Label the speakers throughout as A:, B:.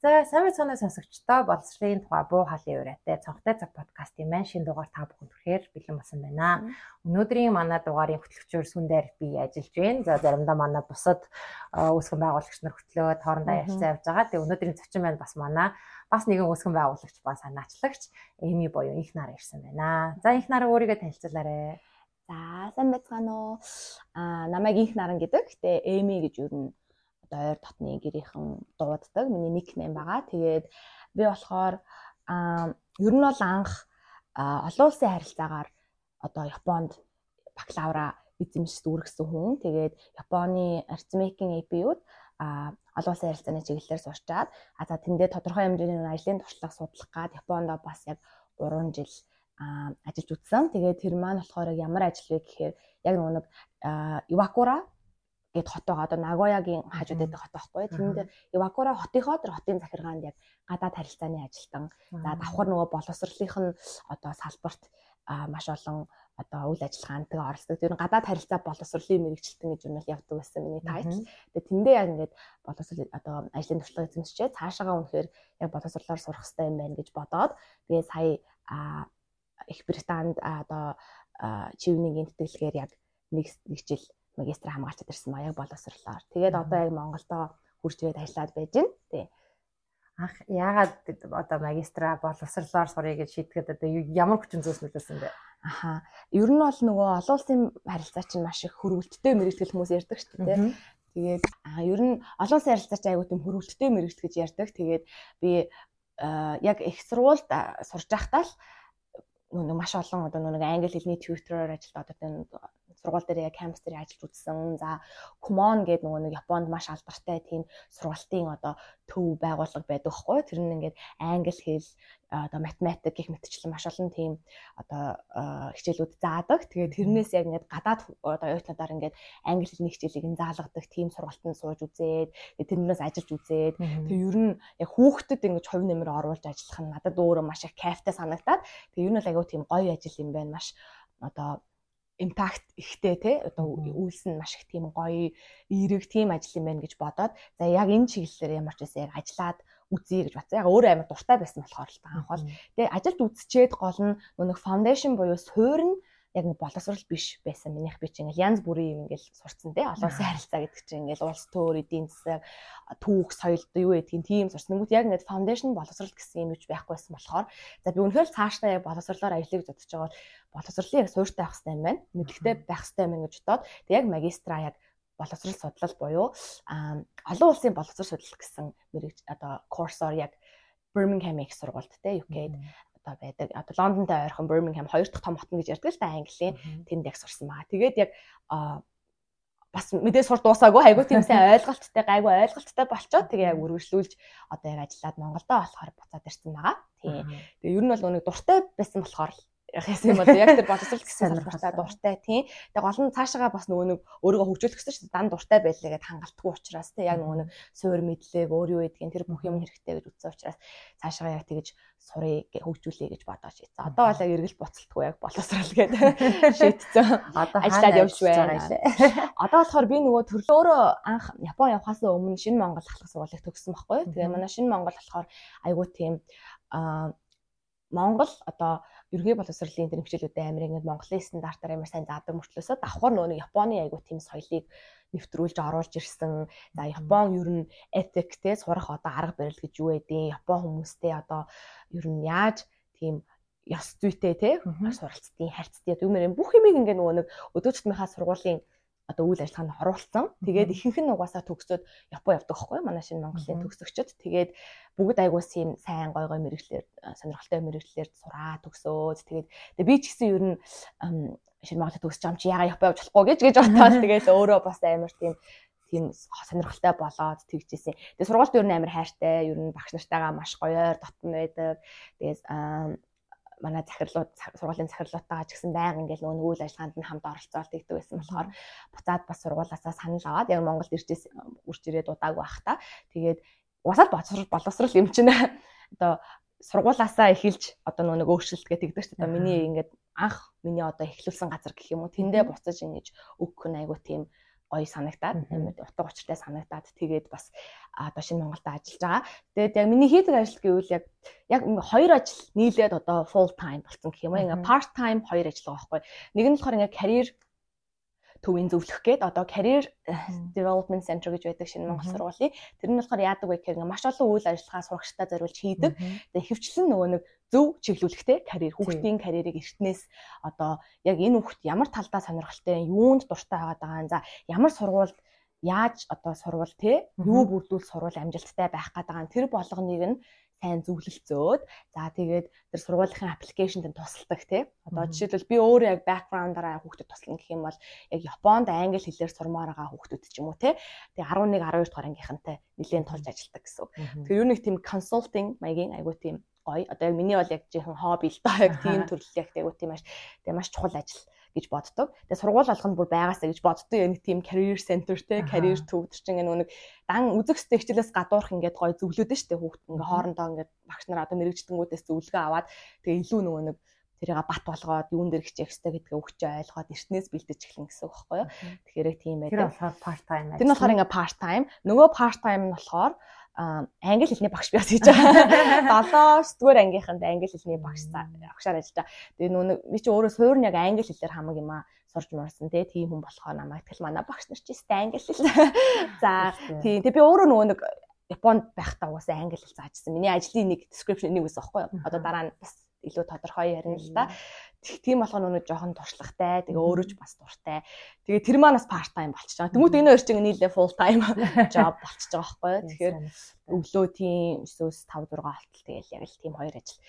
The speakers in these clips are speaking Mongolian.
A: За сайн мэцганы сонсогчдоо боловсролын тухай буу халын ураатай цонхтой цаг подкастын маань шинэ дугаар та бүхэнд хүрэхээр бэлэн болсон байна. Өнөөдрийн манай дугаарын хөтлөгчөөр сүндээр би ажиллаж байна. За заримдаа манай бусад үүсгэн байгуулагч нар хөтлөөд хоорондоо ярилцсан явж байгаа. Тэгээ өнөөдрийн зочин маань бас манай бас нэгэн үүсгэн байгуулагч ба санаачлагч Эми буюу инх нараа ирсэн байна. За инх нараа өөрийгөө танилцуулаарай.
B: За сайн байцгаана уу. Аа намайг инх наран гэдэг. Гэтэ Эми гэж юу нь одоо ойр дотны гэрийнхэн дууддаг. Миний никнейм байгаа. Тэгээд би болохоор аа ер нь бол анх олон улсын харилцаагаар одоо Японд бакалавра эзэмшиж дүүргэсэн хүн. Тэгээд Японы arithmetic AP-ууд а олон улсын харилцааны чиглэлээр сурчаад а за тэндээ тодорхой хэмжээний ажлын туршлага судлах гад Японд бас яг 3 жил ажиллаж үзсэн. Тэгээд тэр маань болохоор ямар ажил вэ гэхээр яг нэг Ивакура гэд хот байгаа. Одоо Нагоягийн хажууд байдаг хот байхгүй. Тэнд Ивакура хотынхоо тэр хотын захиргаанд яг гадаад харилцааны ажилтан. За давхар нөгөө боловсролынх нь одоо салбарт маш олон одоо үйл ажиллагаанд тэгээ оролцдог. Тэр гадаад харилцаа боловсролын мэрэгчлэлтэн гэж юм бол явдаг байсан миний тайтл. Тэгээ тэндээ яг ингээд боловсрол одоо ажлын туршлага эзэмшчээ цаашаагаа үнэхээр яг боловсролоор сурах хэрэгтэй юм байна гэж бодоод тэгээ сая Их Британд одоо чивнийн тэтгэлгээр яг нэг нэг жил магистр хамгаалчид ирсэн маяг боловсрлоор. Тэгээд одоо яг Монголдо хурж ирээд ажиллаад байж байна. Тий.
A: Ах яагаад одоо магистра боловсрлоор сурыг гэж шийдгээд одоо ямар хүчин зүйлс нөлөөсөн бэ?
B: Аха. Ер нь бол нөгөө олон улсын харилцаа чинь маш их хөрвөлттэй мэрэгжил хүмүүс ярьдаг шүү дээ. Тэгээд ер нь олон улсын харилцаач айгуу тийм хөрвөлттэй мэрэгжил гэж ярьдаг. Тэгээд би яг их сургуульд сурж байхдаа л нэг маш олон одоо нэг англи хэлний tutor-оор ажиллаад одоо сургууль дээр яг кампус дээр ажиллаж үзсэн. За Kumon гэдэг нөгөө нэг Японд маш алдартай тийм сургалтын одоо төв байгууллага байдаг хгүй. Тэр нь ингээд англи хэл одоо математик гэх мэтчлэн маш олон тийм одоо хичээлүүд заадаг. Тэгээд тэрнээс яг ингээд гадаад одоо оюутнуудаар ингээд англи хэлний хичээлийг нь заалгадаг тийм сургалтанд сууж үзээд тэрнээс ажиллаж үзээд тэг ер нь яг хүүхдэд ингээд хувь нэмэр оруулж ажиллах нь надад өөрөө маш их кайфтай санагдаад тэг ер нь л аягүй тийм гоё ажил юм байна маш одоо импакт ихтэй те одоо үйлс нь маш их тийм гоё эерэг тийм ажил юм байна гэж бодоод за яг энэ чиглэлээр ямар ч байсан яг ажиллаад үзье гэж батсан. Яг өөрөө амар дуртай байсан болохоор л та анх бол. Тэгээ ажилд үзчихэд гол нь нэг foundation буюу суурь нь яг нэг боловсрал биш байсан. Минийх би чинь ингээл янз бүрийн юм ингээл сурцсан те. Олон улсын харилцаа гэдэг чинь ингээл улс төр, эдийн засаг, түүх, соёл юу гэдгийг тийм сурцсан. Тэгмүүд яг ингээд foundation боловсрал гэсэн юм гэж байхгүй байсан болохоор за би үнэхээр цаашдаа яг боловсралаар гэж бодож байгаа бол боловсролын яг суурьтай байх хэрэгтэй юм байна. Мэдлэгтэй байх хэрэгтэй юм гэж бодоод тэг яг магистра яг боловсрол судлал буюу олон улсын боловсрол судлал гэсэн мэрэгч одоо курсоор яг Birmingham их сургуульд те UK-д одоо байдаг. Одоо Лондонтой ойрхон Birmingham хоёр дахь том хот нь гэж ярьдаг л та Английн тэнд яг сурсан байгаа. Тэгээд яг бас мэдээ сур дуусаагүй айгуу тийм сайн ойлголттой гайгүй ойлголттой болчоод тэгээ яг үргэлжлүүлж одоо яг ажиллаад Монголдо болохоор буцаад ирсэн байгаа. Тийм. Тэгээ ер нь бол нэг дуртай байсан болохоор яхаас юм бол яг тэр боловсрол гэсэн сонирхолтой дуртай тийм. Тэгээ гол нь цаашаага бас нөгөө нэг өөрийгөө хөгжүүлэх гэсэн чинь дан дуртай байлээ гэдээ хангалтгүй учраас тийм яг нөгөө нэг суур мэдлэг өөр юу гэдгийг тэр бүх юм хэрэгтэй гэж үзсэн учраас цаашаага яг тэгэж сурыг хөгжүүлэе гэж бодож ийцээ. Одоо бол яг эргэл буцалтгүй яг боловсрал гэдэг шийдсэн. Одоо ажиллаад явж байна. Одоо болохоор би нөгөө төрлөө өөрөө анх Япон явхаас өмнө шинэ Монгол ахлах сургуулийг төгссөн байхгүй. Тэгээ манай шинэ Монгол болохоор айгуу тийм аа Монгол одоо ергээ боловсролын тэр хичээлүүдээ амар ингээд Монголын стандартаар амар сайн заадаг мөртлөөсөө давхар нөгөө нэг Японы айгуу тийм соёлыг нэвтрүүлж оруулж ирсэн. За Япон ер нь ethic те сурах одоо арга барил гэж юу байдیں۔ Япон хүмүүстэй одоо ер нь яаж тийм ёс зүйтэй те маш суралцдیں۔ харьцдیں۔ Юмэр бүх юмыг ингээд нөгөө нэг өдөөжтмийнхаа сургуулийн одоо үйл ажиллагаанд оруулсан. Тэгээд ихэнх нь угаасаа төгсөөд Япон явдаг байхгүй манай шинэ Монголын төгсөгчд. Тэгээд бүгд айгуус юм сайн гой гой мэрэгчлэр сонирхолтой мэрэгчлэр сураа төгсөөд тэгээд би ч гэсэн ер нь шинэ Монголд төгсч юм чи яга Япон явж болохгүй гэж гэж бодоод тэгээд өөрөө бас амар тийм тийм сонирхолтой болоод тэгжсэн. Тэгээ сургуульд ер нь амар хайртай, ер нь багш нартайгаа маш гоёор дотн байдаг. Тэгээд манай захирлууд сургуулийн захирлуудтайгаа ч гэсэн байнга ингээл нөгөө үйл ажиллагаанд нь хамт оролцоолт хийдэг байсан болохоор буцаад бас сургуулаасаа санал аваад яг Монголд иржээс үрж ирээд удаагүй бах та. Тэгээд уусаад боловсрал юм чинь одоо сургуулаасаа эхэлж одоо нөгөө нэг өөрчлөлт гэдэг тэгдэг шүү дээ. Миний ингээд анх миний одоо эхлүүлсэн газар гэх юм уу тэндээ буцаж ингэж өгөх нь айгу тийм гоё санагтаад амар утга учиртай санагтаад тэгээд бас одоо шинэ Монголд ажиллаж байгаа. Тэгээд яг миний хийдэг ажил гэвэл яг яг хоёр ажил нийлээд одоо full time болсон гэх юм аа. Ингээ part time хоёр ажил байгаа байхгүй. Нэг нь болохоор ингээ career төвийн зөвлөх гээд одоо career э, development center гэж байдаг шинэ Монгол сургуулийн тэр нь болохоор яадаг вэ гэхээр маш олон үйл ажиллагаа сурагчтай зориулж хийдэг. Тэгээ хөвчлэн нөгөө нэг зөв чиглүүлэхтэй карьер хүүхдийн карьерийг эртнээс одоо яг энэ хүүхд ямар талдаа сонирхолтой юунд дуртай байгаа даа. За ямар сургуульд яаж одоо сурвал те юу бүрдүүл сурвал амжилттай байх гэдэг нь тэр болгоныг нь сайн зөвлөлцөөд за тэгээд тэр сургуулийн аппликейшнд нь тусалдаг тий. Одоо жишээлбэл би өөрөө яг бэкграундаараа хүүхдэд туслана гэх юм бол яг Японд англи хэлээр сурмаар байгаа хүүхдүүд ч юм уу тий. Тэгээ 11 12 дугаар ангийнхантай нэлээд тулж ажилладаг гэсэн. Тэгэхээр юу нэг тийм консалтинг маягийн айгуу тийм гоё. Одоо яг миний бол яг жинхэнэ хобби л доо яг тийм төрлөختтэй айгуу тийм маш тэгээ маш чухал ажил гэж боддог. Тэгээ сургууль алганд бүр байгаасаа гэж боддог. Яг тийм career center те career төвд чинь ингээ нэг дан үзэх стэхчлээс гадуурх ингээд гой зөвлөдөө штэ хүүхд ингээ хоорондоо ингээд багш нар одоо мэрэгжтэнгүүдээс зөвлөгөө аваад тэгээ илүү нөгөө нэг тэрийг бат болгоод юун дээр хичээх хэрэгтэй гэдгээ өгчөө ойлгоод эртнээс бэлдэж эхлэн гэсэн үг байхгүй юу. Тэгэхээр тийм байдаг.
A: Тэр болохоор part time.
B: Тэр нь болохоор ингээ part time. Нөгөө part time нь болохоор англи хэлний багш биас хийж байгаа. 7-р ангийнханд англи хэлний багш багшаар ажиллаж байгаа. Тэгээ нүүн би чи өөрөө суур нь яг англи хэлээр хамаг юм аа сурч морсон те тийм хүн болохоор намайг тэгэл манай багш нар чи сте англи хэл. За тийм тэгээ би өөрөө нөгөө нэг Японд байхдаа угаасаа англи хэл заажсан. Миний ажлын нэг description нэг үсэн байхгүй юу? Одоо дараа нь бас илүү тодорхой ярина л да. Тийм болохоор нөгөө жоохон туршлагатай, тэгээ өөрөө ч бас дуртай. Тэгээ тэр манаас part time болчихж байгаа. Тэмүүт энэ хоёр чинь нийлээ full time job болчихж байгаа байхгүй юу? Тэгэхээр өглөө тийм 9-өөс 5 6 болтол тэгээл яг л тийм хоёр ажил.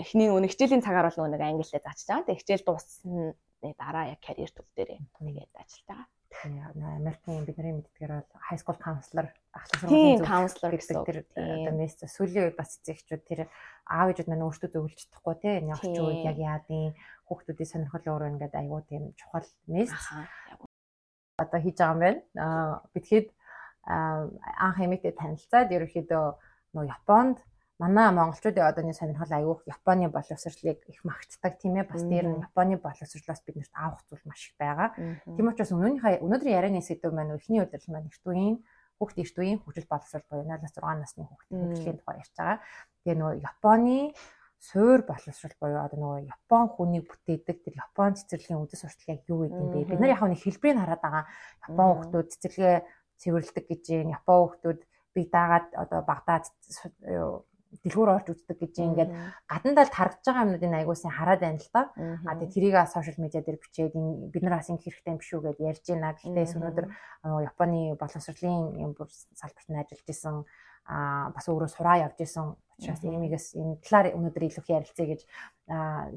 B: Эхний нөгөө хичээлийн цагаар бол нөгөө англиар заачж байгаа. Тэгээ хичээл дууссан дараа яг карьер төл дээр нэгээд ажиллаж байгаа.
A: Америкийн бидний мэддгээр бол high school counselor
B: ахлах сургуулийн counselor
A: гэсэн тэр одоо мест сүүлийн үед бас эцэгчүүд тэр аав ээжүүд маань өөртөө зөвлөж чадахгүй тийм энэ явж үед яг яадын хүүхдүүдийн сонирхол өөрөө ингээд айгүй тийм чухал мест одоо хийж байгаа юм байна. Аа бидгээд анх эмэгтэй танилцаад ерөөхдөө нөө Японд манай монголчуудын одооний сонирхол аягүй Японы боловсролыг их магтдаг тийм ээ бас дээр нь Японы боловсролоос биднэрт авах зүйл маш их байгаа. Тийм учраас өнөөнийхөө өнөөдрийн ярианы сэдв маань эхний удирдал маань эрт үеийн хүүхд эрт үеийн хөгжил боловсрол буюу 0-6 насны хүүхдийн хөгжлийн тухай ярьж байгаа. Тэгээ нөгөө Японы суур боловсрол буюу одоо нөгөө Япон хүнийг бүтээдэг тэр Япон цэцэрлэгийн үдэс суртал яг юу гэдэг юм бэ? Бид нар яг нэг хэлбэрийг хараад байгаа. Япон хүүхдүүд цэцэрлэгээ цэвэрлдэг гэж юм. Япон хүүхдүүд би даагаад одоо Багдад дэлгүүр орж үздэг гэж ингээд гадна талд харагдж байгаа юмнуудыг аягуулсан хараад байна л да. А тэгээ тэрийг сошиал медиа дээр бичээд бид нар бас ингэ хэрэгтэй юм биш үү гэдээ ярьж байна. Гэхдээ өнөөдөр Японы боловсролын салбарт нь ажиллаж исэн а бас өөрөө сураа явж исэн учраас эмигээс энэ талаар өнөөдөр илүү их ярилцъя гэж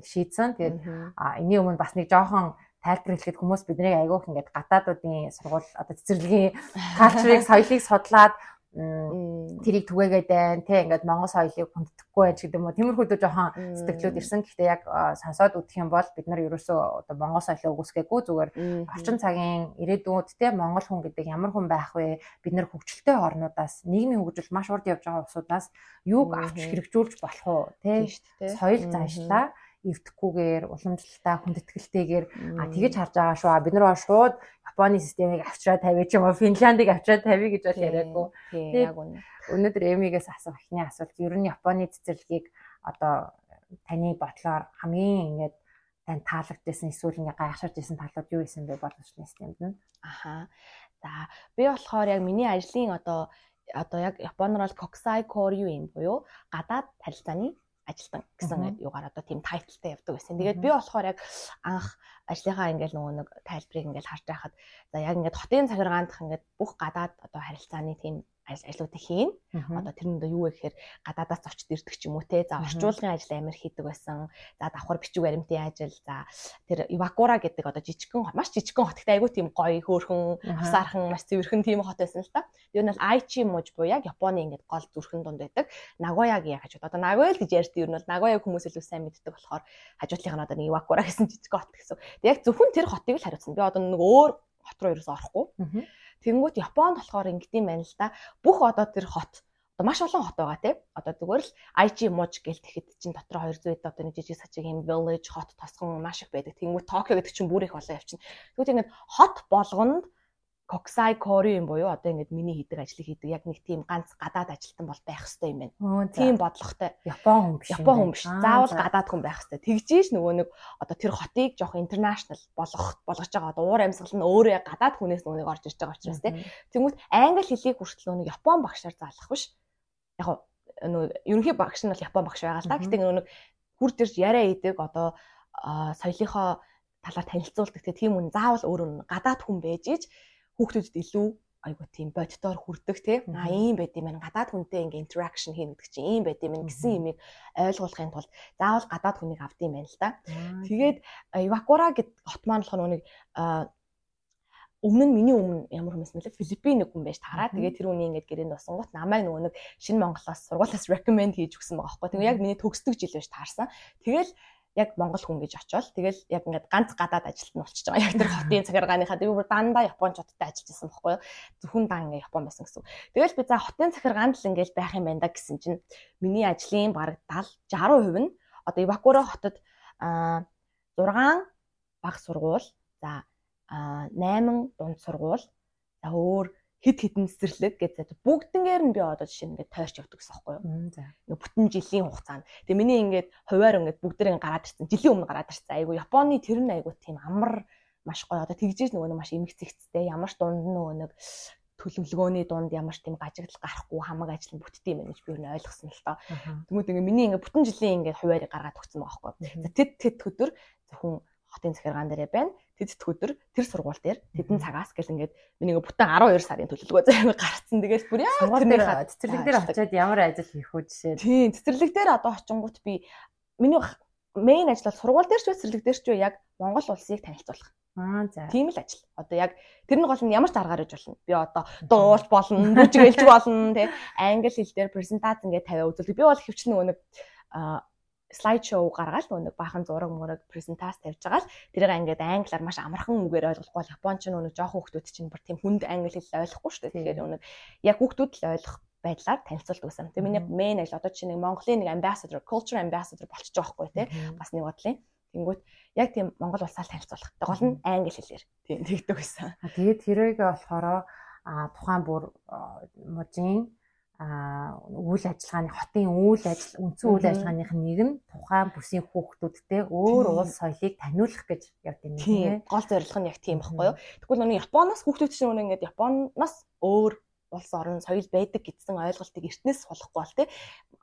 A: шийдсэн. Тэгээд энэний өмнө бас нэг жоохон тайлбар хэлэхэд хүмүүс бидний айгүйх ингээд гадаадуудын сургууль одоо цэцэрлэгийн калчрыг соёлыг судлаад тэрийг түгээгээд байна тий ингээд Монгол соёлыг хүндэтгэхгүй байж гэдэг юм уу? Тиймэрхүү жоохон сэтгэлүүд ирсэн. Гэхдээ яг сонсоод үтх юм бол бид нар ерөөсөө одоо Монгол соёлыг үгүйсгээгүй зүгээр орчин цагийн ирээдүйд тий Монгол хүн гэдэг ямар хүн байх вэ? Бид нар хөгжилтэй орнуудаас нийгмийн хөгжил маш урд явж байгаа улсуудаас юуг авч хэрэгжүүлж болох уу тий соёл заншлаа эвдэхгүйгээр уламжлалтай хүндэтгэлтэйгээр а тэгэж харж байгаа шүү. Бид нар шууд Японы системийг авчраад тавья ч юм уу Финляндыг авчраад тавья гэж бол яриаггүй. Яг үнэ. Өнөөдөр Эмигээс асуух ихний асуулт ер нь Японы цэцэрлэгийг одоо таны бодлоор хамгийн ингээд тань таалагдсан эсвэл ингээ гайхширч исэн талууд юу исэн бэ боловсролын системд нь?
B: Аха. За би болохоор яг миний ажлын одоо одоо яг Японоор бол Kokusai юу юм буюу гадаад харилцааны ажилтан гэсэн юугаар одоо тийм тайтлтай явдаг байсан. Тэгээд би болохоор яг анх ажлынхаа ингээл нөгөө нэг тайлбарыг ингээл харж байхад за яг ингээд хотын цагиргаандх ингээд бүх гадаад одоо харилцааны тийм ажлуудыг хийн. Одоо тэр нь одоо юу вэ гэхээр гадаадаас зочд ирдэг ч юм уу те. За орчуулгын ажил амар хийдэг байсан. За давхар бичиг баримтын ажил. За тэр Ивакура гэдэг одоо жижигхэн маш жижигхэн хот гэхдээ айгүй тийм гоё хөөрхөн, авсаархан, маш цэвэрхэн тийм хот байсан л та. Тэр нь бол Aichi муж буюу яг Японы ингээд гол зүрхэн дунд байдаг. Нагоягийн хажууд. Одоо Нагоя л гэж ярьдаг юм бол Нагояг хүмүүс илүү сайн мэддэг болохоор хажуудлынх нь одоо нэг Ивакура гэсэн жижиг хот гэсэн. Тэг яг зөвхөн тэр хотыг л хариуцсан. Би одоо нэг өөр хот руу ерөөс орохгүй. Тэнгүүт Японд болохоор ингэдэм байна л да. Бүх одоо тэр хот одоо маш олон хот байгаа тийм. Одоо зүгээр л IG мууж гэл тэгэхэд чинь дотор 200 эд одоо нэг жижиг сачиг юм village хот тосгон маш их байдаг. Тэнгүүт Токио гэдэг чинь бүр их олон явчихна. Тэгвэл ингэж хот болгонд Kori юм буюу одоо ингээд миний хийдэг ажлыг хийдэг яг нэг тийм ганц гадаад ажилтан бол байх хэрэгтэй юм байна. Тийм бодлоготой.
A: Япон хүн биш.
B: Япон хүн биш. Заавал гадаад хүн байх хэрэгтэй. Тэгжээш нөгөө нэг одоо тэр хотыг жоох интернэшнл болгох болгож байгаа. Одоо уур амьсгал нь өөрөө гадаад хүнээс нөгөө нэг орж ирж байгаа учраас тийм. Тэнгүүт англи хэлийг хүртэл нөгөө Япон багшаар заалах биш. Яг нөгөө ерөнхий багш нь бол Япон багш байгаа л да. Гэтэ нөгөө нэг хурд ирж яриа идэг одоо соёлынхоо талаар танилцуулдаг тийм хүн заавал өөрөө гадаад хүн байж иж хүүхдүүдэд илүү айгу тийм бодитоор хүрдэг тий а ийм байд юм байна гадаад хүнтэй ингээ interaction хийнэ гэдэг чинь ийм байд юм байна гэсэн юмыг ойлгуулахын тулд заавал гадаад хүнийг авдсан байна л да. Тэгээд Ивакура гэд хот маань болохоор нэг өмнө нь миний өмнө ямар хүмүүс мэлээ Филиппин нэг хүн байж тараа. Тэгээд тэр үний ингээд гэрээнд босонгууд намайг нөгөө нэг шинэ Монголоос сургуулиас recommend хийж өгсөн байгаа байхгүй. Тэгээд яг миний төгсдөг жил байж таарсан. Тэгэл яг монгол хүн гэж очивол тэгэл яг ингээд ганц гадаад ажилт нь болчихж байгаа. Яг тэр хотын захиргааныхаа би бүр дандаа японочдод ажиллаж байсан байхгүй юу? Зөвхөн дан ингээд япон байсан гэсэн. Тэгэл би за хотын захиргаанд л ингээд байх юм байна да гэсэн чинь миний ажлын бараг 70 60% нь одоо Ивакура хотод а 6 баг сургууль, за 8 дунд сургууль, за өөр хид хідэн цэцэрлэг гэдэг бүгднгээр нь би одоо жишээ ингээд тойрч явдаг гэсэн байхгүй юу. За. Ингээ бүтэн жилийн хугацаанд. Тэгээ миний ингээд хуваар ингээд бүгдэрийн гараад ирсэн. Жилийн өмнө гараад ирсэн. Айгу Японы тэр нь айгу тийм амар маш гоё. Одоо тэгжээж нөгөө маш эмгцэгцтэй ямарч дунд нөгөө нэг төлөвлөгөөний дунд ямар ч тийм гажигдал гарахгүй хамаг ажил нь бүтдээ юм гэж би өөр ойлгосон л тоо. Тэгмээд ингээ миний ингээ бүтэн жилийн ингээ хуваарийг гаргаад өгсөн байгаа байхгүй. За тэд тэд өдөр зөвхөн хотын захиргаан дээрээ байна тэд өдөр тэр сургууль дээр тэдэн цагаас гэл ингээд миний бүтэн 12 сарын төлөвлөгөө заяа гарцсан. Тэгээс бүр яа
A: сургууль дээр цэцэрлэг дээр очиод ямар ажил хийх үү жишээ.
B: Тийм цэцэрлэг дээр одоо очингууд би миний мейн ажил бол сургууль дээр ч цэцэрлэг дээр ч яг Монгол улсыг танилцуулах.
A: Аа за.
B: Тийм л ажил. Одоо яг тэр нь гол нь ямар ч аргаар иж болно. Би одоо дуулж болно, бүжигэлж болно, тий. Англи хэл дээр презентац ингээд тавиа үзүүлдэг. Би бол хөвчлэн нөгөө нэг слайд шоу гаргаад нөгөө баахан зураг мураг презентац тавьж байгаа л тэрийг ингээд англиар маш амархан үгээр ойлгохгүй бол японч нөгөө жоохон хүүхдүүд чинь бүр тийм хүнд англи хэл ойлгохгүй шүү дээ. Тэгэхээр нөгөө яг хүүхдүүд л ойлгох байдлаар танилцуулт өгсөн. Тэгээ миний мейн ажил одоо чинь нэг Монголын нэг ambassador, culture ambassador болчихж байгаа хгүй тий. Бас нэг бодлын. Тэнгүүт яг тийм Монгол улсаар танилцуулах. Гол нь англи хэлээр тийм тэгдэг байсан.
A: Тэгээд тэрийг болохоор а тухайн бүр мужийн үйл ажиллагааны хотын үйл ажил үндсэн үйл ажиллагааных нэг нь тухайн бүсийн хүүхдүүдтэй өөр улс соёлыг таниулах гэж явд юм
B: тийм. гол зорилго нь яг тийм байхгүй юу? Тэгвэл нөгөө Японоос хүүхдүүд чинь нөгөө ингээд Японоос өөр улс орон соёл байдаг гэдсэн ойлголтыг эртнээс сулахгүй бол тий.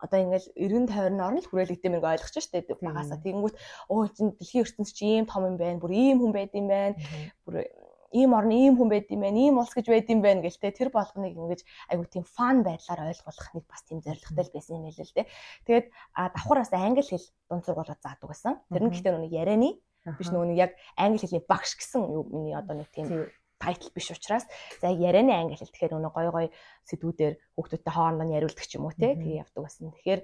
B: Одоо ингээл 90 50-ны орн л хүрээлэгдэм нэг ойлгож штэ багасаа тэгэнгүүт оо чинь дэлхийн ертөнц чи ийм том юм байна бүр ийм хүн байд юм байна бүр ийм орны ийм хүн байд юм байна, ийм улс гэж байд юм байна гэлтэй. Тэр болгоныг ингэж айгу тийм фан байдлаар ойлгуулах нэг бас тийм зорилготой л байсан юм байл л дээ. Тэгээд давхар бас англи хэл дунд сургуулиуд заадаг байсан. Тэр нь гэхдээ нэг ярианы. Биш нэг яг англи хэлний багш гэсэн юу миний одоо нэг тийм тайтл биш учраас. За ярианы англи хэл. Тэгэхээр нөгөө гой гой сэдвүүдээр хүүхдүүдтэй хоорондоо яриулдаг ч юм уу те тэгээ явдаг байсан. Тэгэхээр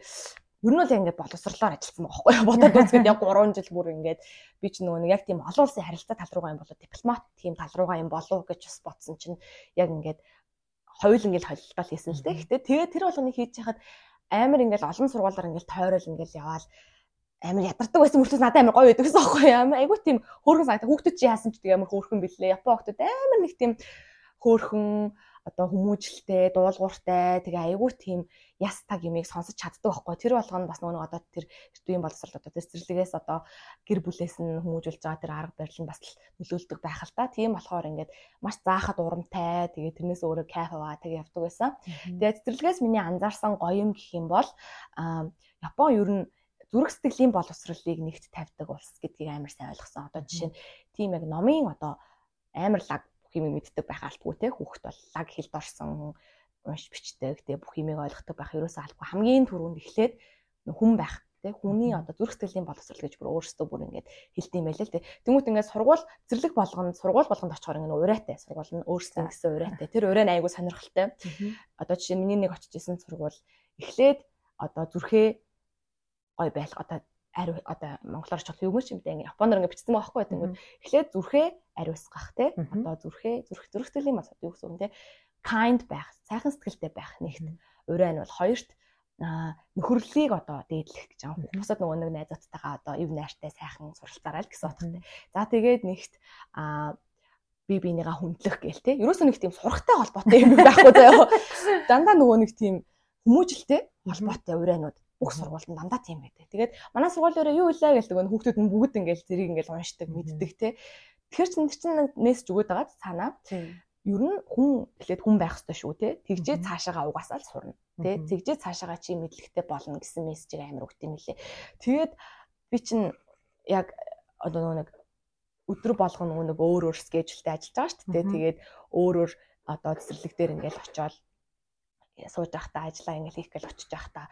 B: ер нь л ингээд боловсрлоор ажилласан байгаа байхгүй? Бодоод үзэхэд яг 3 жил бүр ингээд би ч нөгөө нэг яг тийм олон улсын харилцаа тал руугаа юм болоо дипломат тийм тал руугаа юм болов гэж бас бодсон чинь яг ингээд хоёул ингээд холилдол хийсэн л дээ. Гэтэ тэгээ тэр болгоныг хийж хахад амар ингээд олон сургуулаар ингээд тойрол ингээд яваал амар ядардаг байсан мөртөөс надад амар гоё байдаг гэсэн аахгүй? Амар айгуу тийм хөөрхөн санагдаа. Хүүхдүүд чи яасан ч тийм амар хөөрхөн билээ. Япон хүүхдүүд амар нэг тийм хөөрхөн одоо хүмүүжлтэй, дуулууртай тэгээ айгүй тийм яс таг юмыг сонсож чаддаг байхгүй. Тэр болгоно бас нөгөө одоо тэр эртүгийн боловсрол одоо цэцэрлэгээс одоо гэр бүлээс нь хүмүүжүүлж байгаа тэр арга барил нь бас нөлөөлдөг байх л та. Тийм болохоор ингээд маш заахад урамтай тэгээ тэрнээс өөрөө кайф аваа тэгээ явдаг байсан. Тэгээ цэцэрлэгээс миний анзаарсан гоё юм гэх юм бол Япон ер нь зүрх сэтгэлийн боловсролыг нэгт тавьдаг улс гэдгийг амар сайн ойлгосон. Одоо жишээ нь тийм яг номын одоо амар лаг юмыг мэддэг байх албагүй те. Хүүхэд бол лаг хэлд орсон унш бичдэг те. Бүх юмыг ойлгодог байх ерөөсөө албагүй. Хамгийн түрүүнд эхлээд хүн байх те. Хүний одоо зүрх сэтгэлийн боловсрол гэж бүр өөрөөсөө бүр ингээд хэлдэм байлээ л те. Тэмүүт ингээд сургууль зэрлэг болгоно сургууль болгонд очихоор ингээд урайтай сургууль нь өөрсдөө гэсэн урайтай тэр урай нь айгу сонирхолтой. Одоо жишээ миний нэг очиж исэн сургууль эхлээд одоо зүрхээ гой байх одоо ари одоо монголоор ч юм юм дээ японоор ингээ бичсэн байгаа байхгүй тэнгүүд эхлээд зүрхээ ариусгах те. Одоо зүрхээ зүрх зүрхтэйлийн бас юу гэсэн үг те. Kind байх сайхан сэтгэлтэй байх нэгт урай нь бол хоёрт нөхөрлөлийг одоо дээдлэх гэж байгаа. Бусад нөгөө нэг найзуудтайгаа одоо ив найртай сайхан суралцаарай л гэсэн утгатай. За тэгээд нэгт би бинийгаа хүндлэх гээл те. Ерөөсөө нэг тийм сурахтай холбоотой юм байхгүй заяа. Дандаа нөгөө нэг тийм хүмүүжлтэй холбоотой урианууд бүх сургуульд дандаа тийм байдаг. Тэгээд манай сургуулиороо юу илээ гээл нөгөө хүүхдүүд нь бүгд ингээл зэрэг ингээл уншдаг мэддэг те. Тэгэхээр чинь чинь нээсч өгöd байгаа цаанаа. Ер нь хүн эхлээд хүн байх ёстой шүү те. Тэгжээ цаашаага угаасаа л сурна. Тэ тэгжээ цаашаага чи мэдлэгтэй болно гэсэн мессежийг амар өгт юм лээ. Тэгээд би чинь яг одоо нэг өдөр болгоно нэг өөр өөр скежүүлтэй ажиллаж байгаа шүү дээ. Тэгээд өөр өөр одоо цэцэрлэг дээр ингээл очиод сууж байхдаа ажиллаа ингээл хийх гээл очиж байхдаа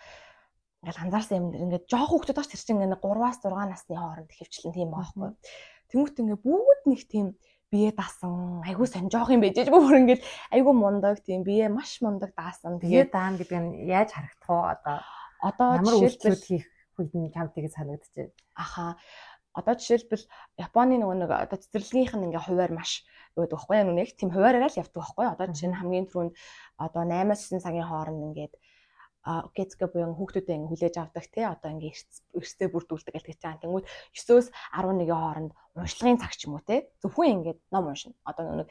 B: ингээл анзаарсан юм ингээд жоох хүүхдүүд бач тэр чинь ингээд 3-аас 6 насны хооронд хөвчлэн тийм байхгүй. Тэмүүт ингээд бүгд нэг тийм бие даасан айгуу сан жоох юм байж бүр ингээд айгуу мундаг тийм бие маш мундаг даасан.
A: Тэгээд даан гэдэг нь яаж харагдах вэ? Одоо одоо жишээлбэл хийх үед нь чамд тэгээ санагдчихэв.
B: Аха. Одоо жишээлбэл Японы нөгөө нэг одоо цэцэрлэгийнх нь ингээ хуваар маш байдаг байхгүй нэг тийм хуваараараа л явдаг байхгүй одоо жишээ нь хамгийн түрүүнд одоо 8-9 цагийн хооронд ингээд гэцгээ буюу хүүхдүүдэд ингээ хүлээж авдаг тий одоо ингээ эрсдээ бүрдүүлдэг гэдэг чинь тэнгууд 9-өөс 11-ийн хооронд уншлагын цаг ч юм уу тий зөвхөн ингээ ном уншина. Одоо нэг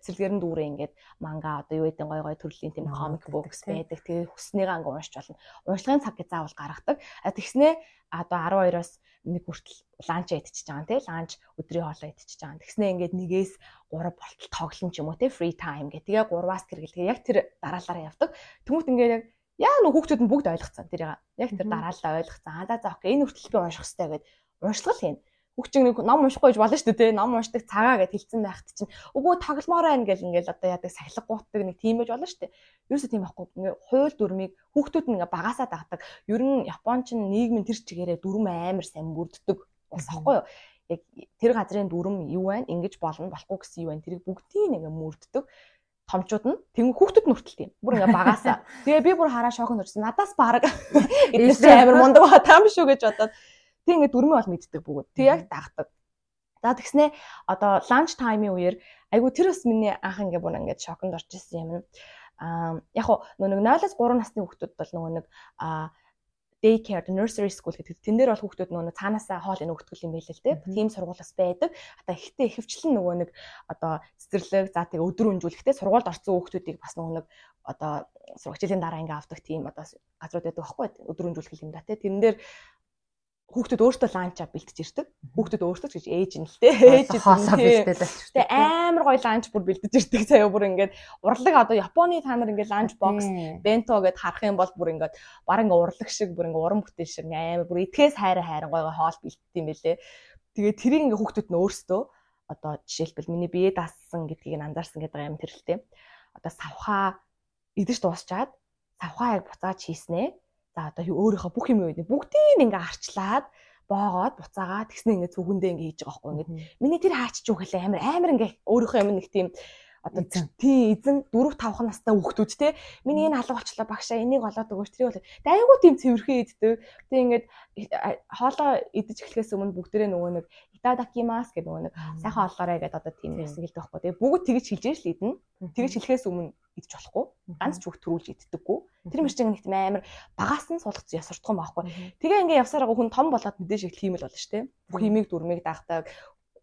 B: цэцэрлэгэрэн дүүрээ ингээд манга одоо юу гэдэг гой гой төрлийн тийм комик букс байдаг. Тэгээ хүснийгаа ингээ уншиж болно. Уншлагын цаг гэж заавал гаргадаг. Тэгснээ одоо 12-оос нэг хүртэл ланч идчихэж байгаа те ланч өдрийн хоолоо идчихэж байгаа. Тэгснээ ингээд нэгээс 3 болтол тоглоом ч юм уу те free time гэх. Тэгээ 3-аас гэргэл тэгээ яг тэр дараалалаа явдаг. Тэмүүт ингээд яг яа нөх хүүхдүүд нь бүгд ойлгоцсон. Тэрийг. Яг тэр дараалалаа ойлгоцсон. Аа за окей. Энэ хүртэл би унших хэрэгтэй гэд уншлал хийнэ хүүхчин нэг ном уншихгүй болно шүү дээ ном уншдаг цагаа гэд хэлсэн байхад чинь үгүй тогломоор байна гэл ингээл одоо яадаг сахилга гутдаг нэг тийм байж болно шүү дээ. Ерөөсөө тийм байхгүй. Ингээ хууль дүрмийг хүүхдүүд нь ингээ багасаа дагдаг ер нь японч нийгмийн тэр чигээрээ дүрм амар сайн бүрддэг. Бас аахгүй юу? Яг тэр газрын дүрм юу байна? Ингэж болно болохгүй гэсэн юу байна? Тэрийг бүгдийг ингээ мөрддөг томчууд нь тэгвэл хүүхдүүд нь хүртэл тийм. Бүр ингээ багаасаа. Тэгээ би бүр хараа шоконд орсон. Надаас баг эдгээр амар мундаг ба таам шүү гэж бодоод Тэг ингээд дөрмөө бол мэддэг бүгд. Тэг яг дагдаг. За тэгснээ одоо ланч таймын үеэр айгу тэр бас миний анх ингээ бүр ингээд шоконд орж исэн юм. Аа яг хоо нэг 0-аас 3 насны хүүхдүүд бол нөгөө нэг аа day care nursery school гэдэг. Тэн дээр бол хүүхдүүд нөгөө цаанаасаа хоол энэ өгдөг юм байл л дээ. Тийм сургуулиас байдаг. Одоо ихтэй ихэвчлэн нөгөө нэг одоо цэцэрлэг за тэгээ өдөр өнжүүлэхдээ сургуульд орсон хүүхдүүдийг бас нөгөө нэг одоо сургуулийн дараа ингээ авдаг тийм одоо газрууд байдаг байхгүй өдөр өнжүүлэх юм да те. Тэрэн дээр хүүхдүүд өөртөө ланча бэлтэж ирдэг. Хүүхдүүд өөртөө ч гэж ээж нь л те. Ээж
A: хаасаа бэлтээд
B: очиж. Тэгээ амар гоё ланч бүр бэлтэж ирдэг заяа бүр ингээд урлаг одоо Японы та нар ингээд ланч бокс бенто гэд харах юм бол бүр ингээд ингээд урлаг шиг бүр ингээд уран бүтээл шиг амар бүр итгэс хайраа хайран гоё хоол бэлтдэг юм бэлээ. Тэгээ тэрийг ингээд хүүхдүүд нь өөртөө одоо жишээлбэл миний бие даасан гэдгийг нь анзаарсан гэдэг юм тэрэлтэй. Одоо савхаа идэж дуусчаад савхаа яг буцааж хийснээ За одоо өөрийнхөө бүх юм үед бүгдийг ингээ арчлаад боогоод буцаагаа тэгснэ ингээ зүгэндээ ингээ хийж байгаа байхгүй ингээ миний тэр хаач ч юу хэлээ? Амар амар ингээ өөрийнхөө юм нэг тийм одоо тий эзэн 4 5 настай хүүхдүүд те. Миний энэ алга болчлоо багшаа энийг олоод өгөөч. Тэрийг болоо тэ айгуу тийм цэвэрхэн иддэг тэг ингээд хоолоо идэж эхлэхээс өмнө бүгдээрээ нөгөө нэг итадакимас гэдэг нэг сайхан олоорой гэдэг одоо тийм ярьсан хэлдэг байхгүй. Тэг бүгд тэгэж хэлж ш л идэнэ тэгэж хэлэхээс өмнө идэж болохгүй. Ганц ч хүүхд төрүүлж иддэггүй. Тэр мэрчинг нэг тийм амар багаас нь суулгацсан яс суртахын байхгүй тэгээ ингээ явсараа хүн том болоод мэдээж их тийм л болно шүү дээ бүх имийг дүрмийг дагдаг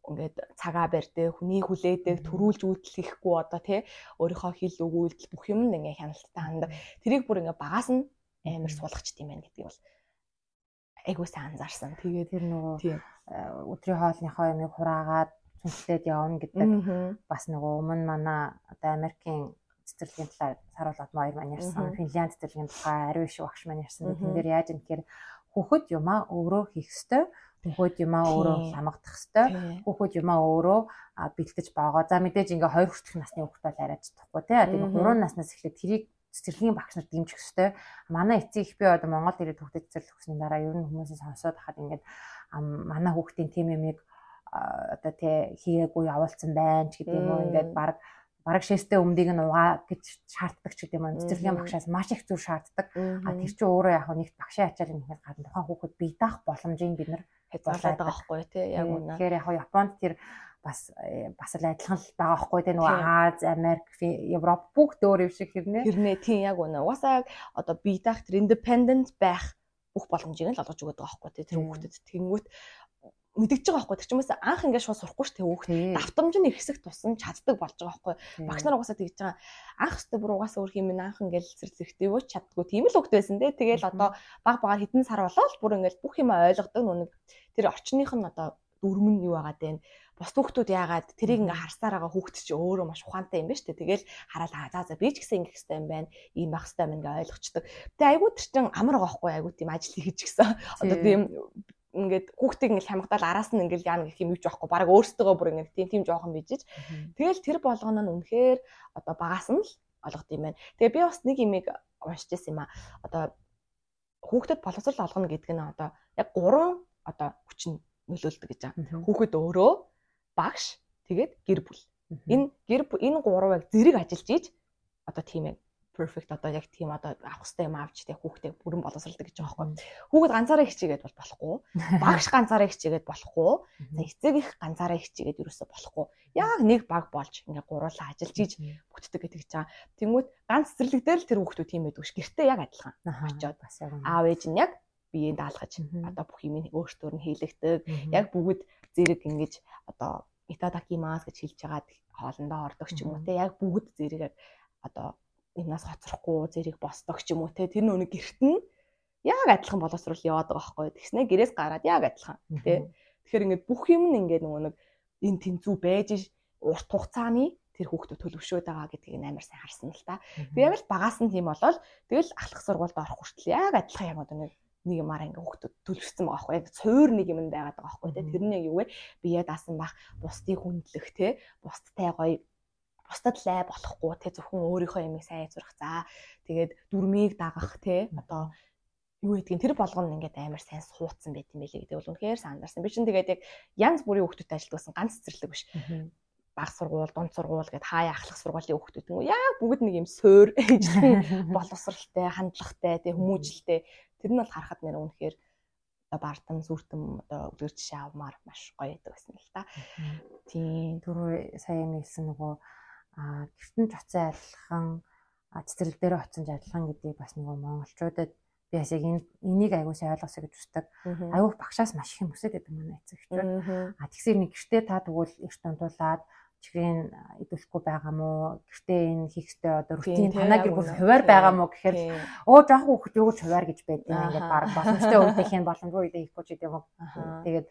B: ингээд цагаа барьдаг, хүний хүлээдэг, төрүүлж үйлчлэхгүй одоо тий өөрийнхөө хэл өгүүлдэл бүх юм ингээ хяналттай хандаг. Тэрийг бүр ингээ багаас нь амар суулгачт юм байна гэдгийг бол айгуу сайн анзаарсан.
A: Тэгээд тэр нөгөө өдрийн хоолныхоо юмыг хураагаад цүнхлээд явна гэдэг бас нөгөө өмнө манай одоо Америкийн цэцэрлэгийн талаар саруулаад маяр маань ярьсан. Финлянд цэцэрлэгийн тухай ариу иш багш маань ярьсан. Тэн дээр яаж юм гэхээр хүүхэд юмаа өөрөө хийх ёстой Хүүхэд юмаа өөрөө хямгадах хэвээр. Хүүхэд юмаа өөрөө бэлтэж боогоо. За мэдээж ингээ хоёр хүртэлх насны хүүхэд бол арайч чадахгүй тий. Тэгээ 3 наснаас эхлээд тэрийг цэцэрлэгийн багш нар дэмжих хэвээр. Манай эцэг их би одоо Монгол ирээд хүүхдэд цэцэрлэх хүсний дараа ер нь хүмүүсээс сонсоод хахад ингээд манай хүүхдийн тим юмыг одоо тий хийгээгүй явуулсан байна ч гэдэг юм уу ингээд баг бараг шээстэй өмдийг нь угаа гэж шаарддаг ч гэдэм юм. Цэцэрлэгийн багшаас маш их зүйл шаарддаг. А тэр чинь өөрөө яг нэг багшийн ачаар юм хэрэг гадна тухайн хүүхэд бие даах боломжийг бид нар
B: хязгаарлаад байгаа байхгүй тий яг үнэ.
A: Тэгэхээр яг Японд тэр бас э, бас л адилхан л байгаа байхгүй тий нөгөө Аз, Америк, Европ бүгд өөр юм шиг хэрнээ.
B: Хэрнээ тий яг үнэ. Угаасаа одоо бие даах тэр independent байх бүх боломжийг л олгож өгöd байгаа байхгүй тий тэр хүүхдэд тэгэнгүүт мэдгэж байгаа байхгүй. Тэр чимээс анх ингээд шууд сурахгүй ш тэг хүүхд. Давтамж нь ихсэх тусам чаддаг болж байгаа байхгүй. Багш нар угаасаа тэгж байгаа. Анх өстө бүр угаасаа өөр юм анх ингээд зэрлэгтэй өөч чаддгүй. Тийм л хүүхд байсан те. Тэгэл одоо баг багаар хэдэн сар болоод бүр ингээд бүх юм ойлгодог нүг тэр орчных нь одоо дүрм нь юу байгаад байна бус хүүхдүүд яагаад тэрийг ингээ харсаар байгаа хүүхд чи өөрөө маш ухаантай юм шүү дээ. Тэгэл хараад аа за за би ч гэсэн ингэх хэрэгтэй юм байна. Ийм байх хэрэгтэй юм ингээ ойлгочдөг. Тэгээ айгуу тэр чин амар байгаа хгүй айгуу тийм ажил хийж гисэн. Одоо тийм ингээд хүүхдийг ингээл хамгадаал араас нь ингээл яана гэх юм юу ч байхгүй баг өөртөө бүр ингээд тийм тийм жоохон бижиж тэгэл тэр болгоно нь үнэхээр одоо багаас нь л олгод юм байна. Тэгээ би бас нэг имийг уншиж байсан юм а. Одоо хүүхдэд боловсрал олгоно гэдэг нь одоо яг гурван одоо хүчин нөлөөлдөг гэж байгаа. Хүүхэд өөрөө багш тэгээд гэр бүл. Энэ гэр энэ гурвыг зэрэг ажиллаж ийж одоо тийм ээ perfect одоо яг тийм одоо авах хэрэгтэй юм авч тэг хүүхдээ бүрэн боловсралдаг гэж байгаа байхгүй. Хүүхэд ганцаараа хичээгээд бол болохгүй. Багш ганцаараа хичээгээд болохгүй. За эцэг их ганцаараа хичээгээд юусоо болохгүй. Яг нэг баг болж ингээ гуруулаа ажиллаж ийж бүтдэг гэдэг ч байгаа. Тэнгүүд ганц цэцэрлэг дээр л тэр хүүхдүүд тийм байдаг ш. Гэртээ яг адилхан. Очоод бас яг аав ээж нь яг биеийн даалгаж одоо бүх юм өөртөө нь хийлэгдэг. Яг бүгд зэрэг ингэж одоо итадакимас гэж хэлж байгаад хоолндоо ордог ч юм уу те яг бүгд зэрэг одоо энэс хоцрохгүй зэрэг босдог ч юм уу те тэр нүг гэрт нь яг адилхан боловсрол яваад байгаа байхгүй. Тэгснэ гэрээс гараад яг адилхан те. Тэгэхээр ингээд бүх юм нь ингээд нөгөө нэг энэ тэнцүү байж урт хугацааны тэр хүүхдүүд төлөвшөөд байгаа гэдгийг амар сайн харсан л та. Би яг л багаас нь тийм болол тэгэл ахлах сургуульд орох хүртэл яг адилхан яг одоо нэг нэг юмараа ингээ хүүхдүүд төлөвшсөн байгаа байхгүй. Яг цуур нэг юм байгаад байгаа байхгүй те. Тэр нь юу вэ? Бие даасан бах бусдыг хүндлэх те. Бусдтай гоё бусдад лай болохгүй те. Зөвхөн өөрийнхөө ямиг сайн зурах за тэгээд дүрмийг дагах те. Одоо юу гэдгийг тэр болгоно ингээд амар сайн суудсан байт юм байлээ гэдэг. Бол үнэхээр сандарсан. Би чинь тэгээд яг янз бүрийн хүүхдүүдтэй ажилладсан ганц цэцэрлэг биш. Баг сургууль, дунд сургууль гэд хаяа ахлах сургуулийн хүүхдүүд нь яг бүгд нэг юм суур ээжлэн боловсралтай, хандлагатай, тэг хүмүүжлтэй Тэр нь бол харахад нэр үнэхээр одоо бартам сүртэм одоо өдөр жишээ авмаар маш гоё байдаг байсан л та.
A: Тийм түрүү сая юм хэлсэн нөгөө гэртэн цоцсон адилхан цэцэрлэг дээр очсон адилхан гэдгийг бас нөгөө монголчуудад би бас яг энийг аягуулсан ойлгосоо гэж үздэг. Аяух багшаас маш их юм өсөд байдаг манай эцэгчүүд. А тэгсэр нэг гэртээ та тэгвэл эрт ондуулаад чихрийн идэвхгүй байгаа мó гэртээ энэ хийхтэй одоо рутин танаа гэр бүл хуваар байгаа мó гэхээр өө жоох хүүхэд юу гэж хуваар гэж байдаг юм ингээд баг боломжтой үедээ хийн боломжгүй үедээ хийхгүй ч гэдэг юм. Тэгээд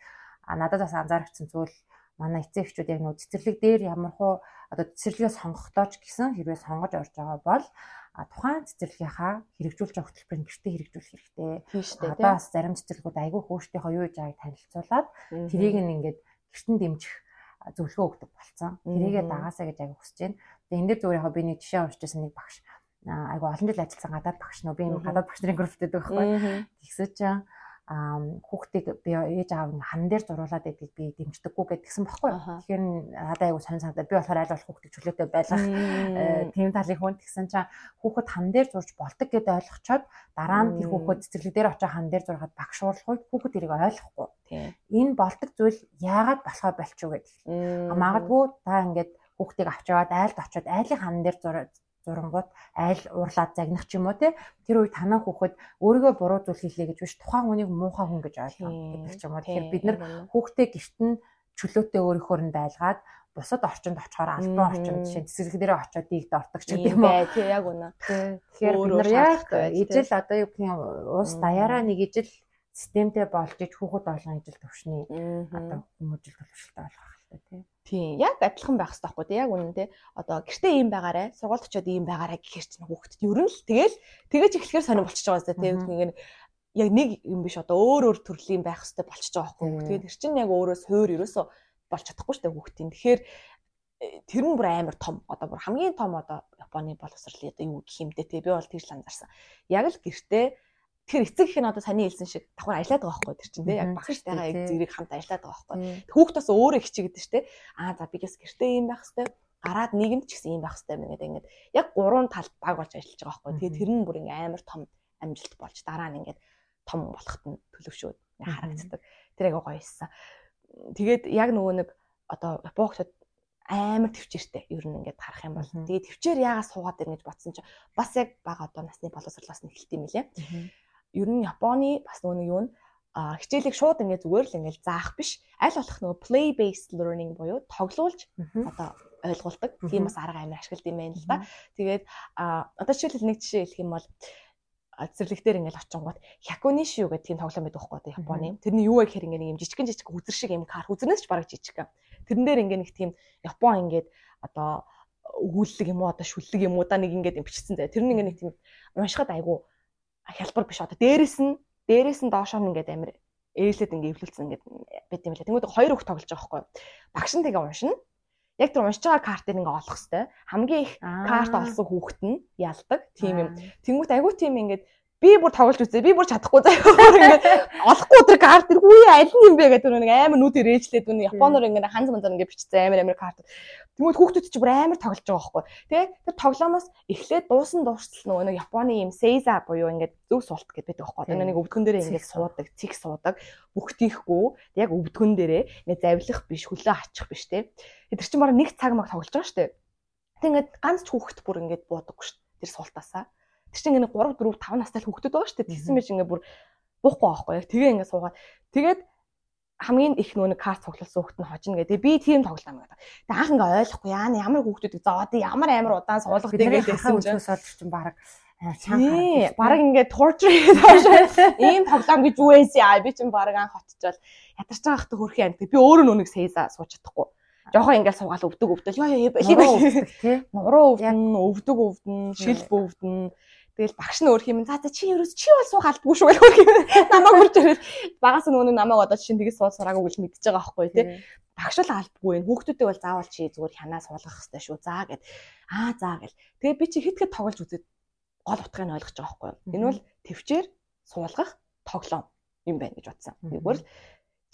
A: надад бас анзаарчихсан зүйл манай эцэг эхчүүд яг нөө цэцэрлэг дээр ямархуу одоо цэцэрлэгээ сонгохдоо ч гэсэн хэрвээ сонгож орж байгаа бол тухайн цэцэрлэгийнхаа хэрэгжүүлж байгаа хөтөлбөрийг гэртээ хэрэгжүүлэх хэрэгтэй. Одоо бас зарим цэцэрлэгүүд айгүй хөөртөөхөө юу гэж байгааг танилцуулаад тэрийг нь ингээд гэртэн дэмжих зөвлөгөө өгдөг болсон. Тэрийгээ дагаасаа гэж аяг хүсэж байна. Тэгээ энэ дээр зүгээр яг би нэг жишээ уншижсэн нэг багш айгу олон жил ажилласан гадаад багш нөө би гадаад багш нарын групптэй байдаг байхгүй. Тэгсэж чам хүүхдийг би ээж аав нь хан дээр зуруулаад байдгийг би дэмждэггүй гэдгсэн баггүй. Тэгэхээр надад айгу сонь санагдаад би болохоор аль болох хүүхдийг чөлөөтэй байлгах э, тийм талын хүн тэгсэн чинь хүүхэд хан дээр зурж болдог гэдээ ойлгочоод дараа нь тэр хүүхэд цэцэрлэг дээр очиж хан дээр зургаад багш уурлах үед хүүхэд тэрийг ойлгохгүй. Энэ болдог зүйл яагаад болохоо болчих вэ гэдэг. Магадгүй та ингээд хүүхдийг авч яваад айлд очиод айлын хан дээр зурангууд айл уурлаад загнах ч юм уу те тэр үед танаа хүүхэд өөрийгөө буруу зүйл хийлээ гэж биш тухайн хүнийг муухай хүн гэж ойлгох гэдэг ч юм уу тэгэхээр бид нар хүүхдээ гэрт нь чөлөөтэй өөрийнхөө нь байлгаад бусад орчинд очихоор албан орчинд жишээ цэцэрлэг дээр очиод дийгд ортог ч гэдэг юм уу.
B: Тий яг үнэ.
A: Тэгэхээр бид нар яг ижил одоо юу гэх юм уус даяараа нэг ижил системтэй болж иж хүүхэд болгон ижил төвшний одоо хүмүүжил төлөвшөлтэй болгох хэрэгтэй тий.
B: Тийм яг адилхан байх хэрэгтэй байхгүй яг үнэн тий. Одоо гэртээ ийм байгаарэ, сургуульд очиод ийм байгаарэ гэхэр чинь хүүхдэд ер нь л тэгэл тэгэж эхлэхээр сонир болчихж байгаа зү тий. Ингээд яг нэг юм биш одоо өөр өөр төрлийн байх хэрэгтэй болчихж байгаа байхгүй. Тэгээд тэр чинь яг өөрөө суур ерөөсөө болж чадахгүй шүү дээ хүүхдийн. Тэгэхээр э, тэр нь бүр амар том одоо бүр хамгийн том одоо Японы боловсролын одоо юу гэх юм дээ тий. Би бол тэгж ланзарсан. Яг л гэртээ Тэгэхээр эцэг их нь одоо саний хэлсэн шиг давхар ажиллаад байгаа байхгүй тэр чинь тий яг багштайгаа яг зэрэг хамт ажиллаад байгаа байхгүй. Хүүхд бас өөрөө хичээгээд шүү дээ. Аа за би гэс гэртээ юм байх хэвээр гараад нийгэмд ч гэсэн юм байх хэвээр гэдэг ингээд яг гурван талд баг болж ажиллаж байгаа байхгүй. Тэгээ тэр нь бүр ингээ амар том амжилт болж дараа нь ингээд том болоход нь төлөвшөөд харагддаг. Тэр айгаа гоё хэлсэн. Тэгээд яг нөгөө нэг одоо Японгчууд амар төвчээртэй ер нь ингээд харах юм бол тэгээд төвчээр яагаад суугаад ирнэ гэж бодсон чинь бас яг бага одоо насны боловсрлоос нь эхэлт юм лээ ер нь Японы бас нөгөө юу н а хичээлийг шууд ингээд зүгээр л ингээд заах биш аль болох нөгөө play based learning буюу тоглуулж одоо ойлгуулдаг тийм бас арга амир ашигладаг юм байна л да. Тэгээд одоо жишээлбэл нэг жишээ хэлэх юм бол цэцэрлэгтэр ингээл очингууд хякунишиу гэдэг тийм тоглоом байдаг байхгүй одоо Японы. Тэрний юу вэ гэхээр ингээ нэг юм жижигэн жижиг үзэр шиг юм кар үзэрнээс ч бараг жижиг. Тэрэн дээр ингээ нэг тийм Япон ингээд одоо өгүүлэг юм уу одоо шүллэг юм уу да нэг ингээд бичсэн зэ. Тэр нь ингээ нэг тийм уншихад айгу хялбар биш одоо дээрэс нь дээрээс нь доошоо нь ингээд амир ээлээд ингээд эвлүүлсэн ингээд байт юм лээ. Тэнгүүд хоёр хүүхд тоглож байгаа байхгүй. Багш нь тэгээ уншина. Яг тэр уншиж байгаа картыг ингээд олох хэвээр. Хамгийн их карт олсон хүүхэд нь ялдаг. Тийм юм. Тэнгүүд айгүй тийм ингээд би бүр тоглож үзээ. Би бүр чадахгүй заяа. Ингээд олохгүй өдөр карт тэр хүү аль нь юм бэ гэдэг нэг амар нүд ирээжлээд үн Японоор ингээд ханз манзар ингээд бичсэн амар амар карт. Тэгмээд хүүхдүүд чи бүр амар тоглож байгаа байхгүй. Тэгээ тэр тоглоомоос эхлээд дуусан дуурцал нөгөө нэг Японы юм сейза буюу ингээд зөв суулт гэдэг байдаг байхгүй. Нэг өвдгөн дээрээ ингээд суудаг, цэг суудаг, бүгтийхгүй яг өвдгөн дээрээ ингээд завлих биш, хөлөө ачих биш те. Тэр чинь бараг нэг цаг маг тоглож байгаа шүү дээ. Тэг ингээд ганц ч хүүхэд бүр ингээд буудаггүй шүү. Тэр суултаасаа. Тэр чинь ингээд 3 4 5 настай л хүүхдүүд байгаа шүү дээ. Тэгсэн мэт ингээд бүр буухгүй байхгүй яг тэгээ ингээд суугаад тэгээд хамгийн их нөө нэг карт цуглуулсан хүүхэд нь хожно гэдэг. Би тийм тоглоом гэдэг. Тэгээ анх ингээ ойлгохгүй яа ямар хүүхдүүдийг зовоод ямар амар удаан суулгах тэгээд
A: байсан чинь чинь баг
B: Тий, баг ингээд torture хийдэг. Ийм тоглоом гэж юу вэ? Би чинь баг анх хотчвол ядарч байгаа хата хөрхи амт. Би өөрөө нүг сейза сууж чадахгүй. Жохоо ингээд суугаал өвдөг. Яа яа яа. Нуруу өвдөн, өвдөг өвдөн, шил бөвдөн. Тэгэл багш нь өөр юм. За за чи ерөөс чи бол суух алдгүй шүү гэх. Намайг үрж ирэл багаас нь өнөө намайг одоо чинь тгээс суул сураагүй гэж мэдчихэж байгаа байхгүй тий. Багш л алдгүй энэ хүүхдүүдээ бол заавал чи зүгээр хянаа суулгах хэрэгтэй шүү. За гэд аа за гэл. Тэгээ би чи хит хэд тоглож үзээд гол утгыг нь ойлгож байгаа байхгүй. Энэ бол төвчээр суулгах тоглоом юм байна гэж бодсон. Тэгвэл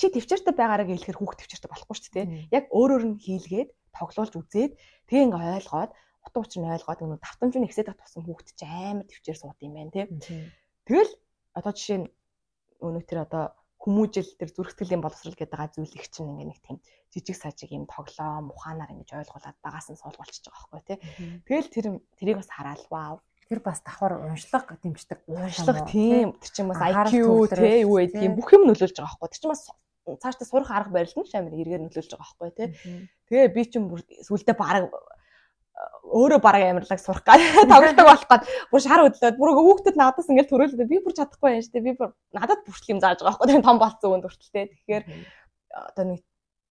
B: чи төвчээртэй байгаараа хэлэхээр хүүхд төвчээртэй болохгүй шүү дээ. Яг өөрөөр нь хийлгээд тоглуулж үзээд тэгээ ингээ ойлгоод утга учир нь ойлгоод нөгөө давтамж нь ихсээд туссан хүүхэд чи амар төвчээр сууд юм байна тий. Тэгэл одоо жишээ нь өнөө тэр одоо хүмүүжил тэр зүрхтгэлийн боловсрал гэдэг байгаа зүйл их чинь ингээ нэг тийм жижиг сажиг юм тоглоом ухаанаар ингэж ойлгуулад багаас нь суулгуулчихж байгаа байхгүй тий. Тэгэл тэр тэрийг бас хараад вау
A: тэр бас давхар уншлага дэмждэг.
B: Уншлага тийм. Тэр чинь бас IQ тий юу гэдэг юм бүх юм нөлөөлж байгаа байхгүй. Тэр чинь бас цаашдаа сурах арга барил нь шамир эргээр нөлөөлж байгаа байхгүй тий. Тэгээ би чинь сүулдэ баг өөрөө бараг амарлаг сурах гад тоглодог болох гад. Бүр шар хөдлөөд бүр хүүхдэд надаас ингээл төрөөлөд би бүр чадахгүй юм шүү дээ. Би бүр надад бүртэл юм зааж байгаа байхгүй. Том болцсон үнд хүртэлтэй. Тэгэхээр одоо нэг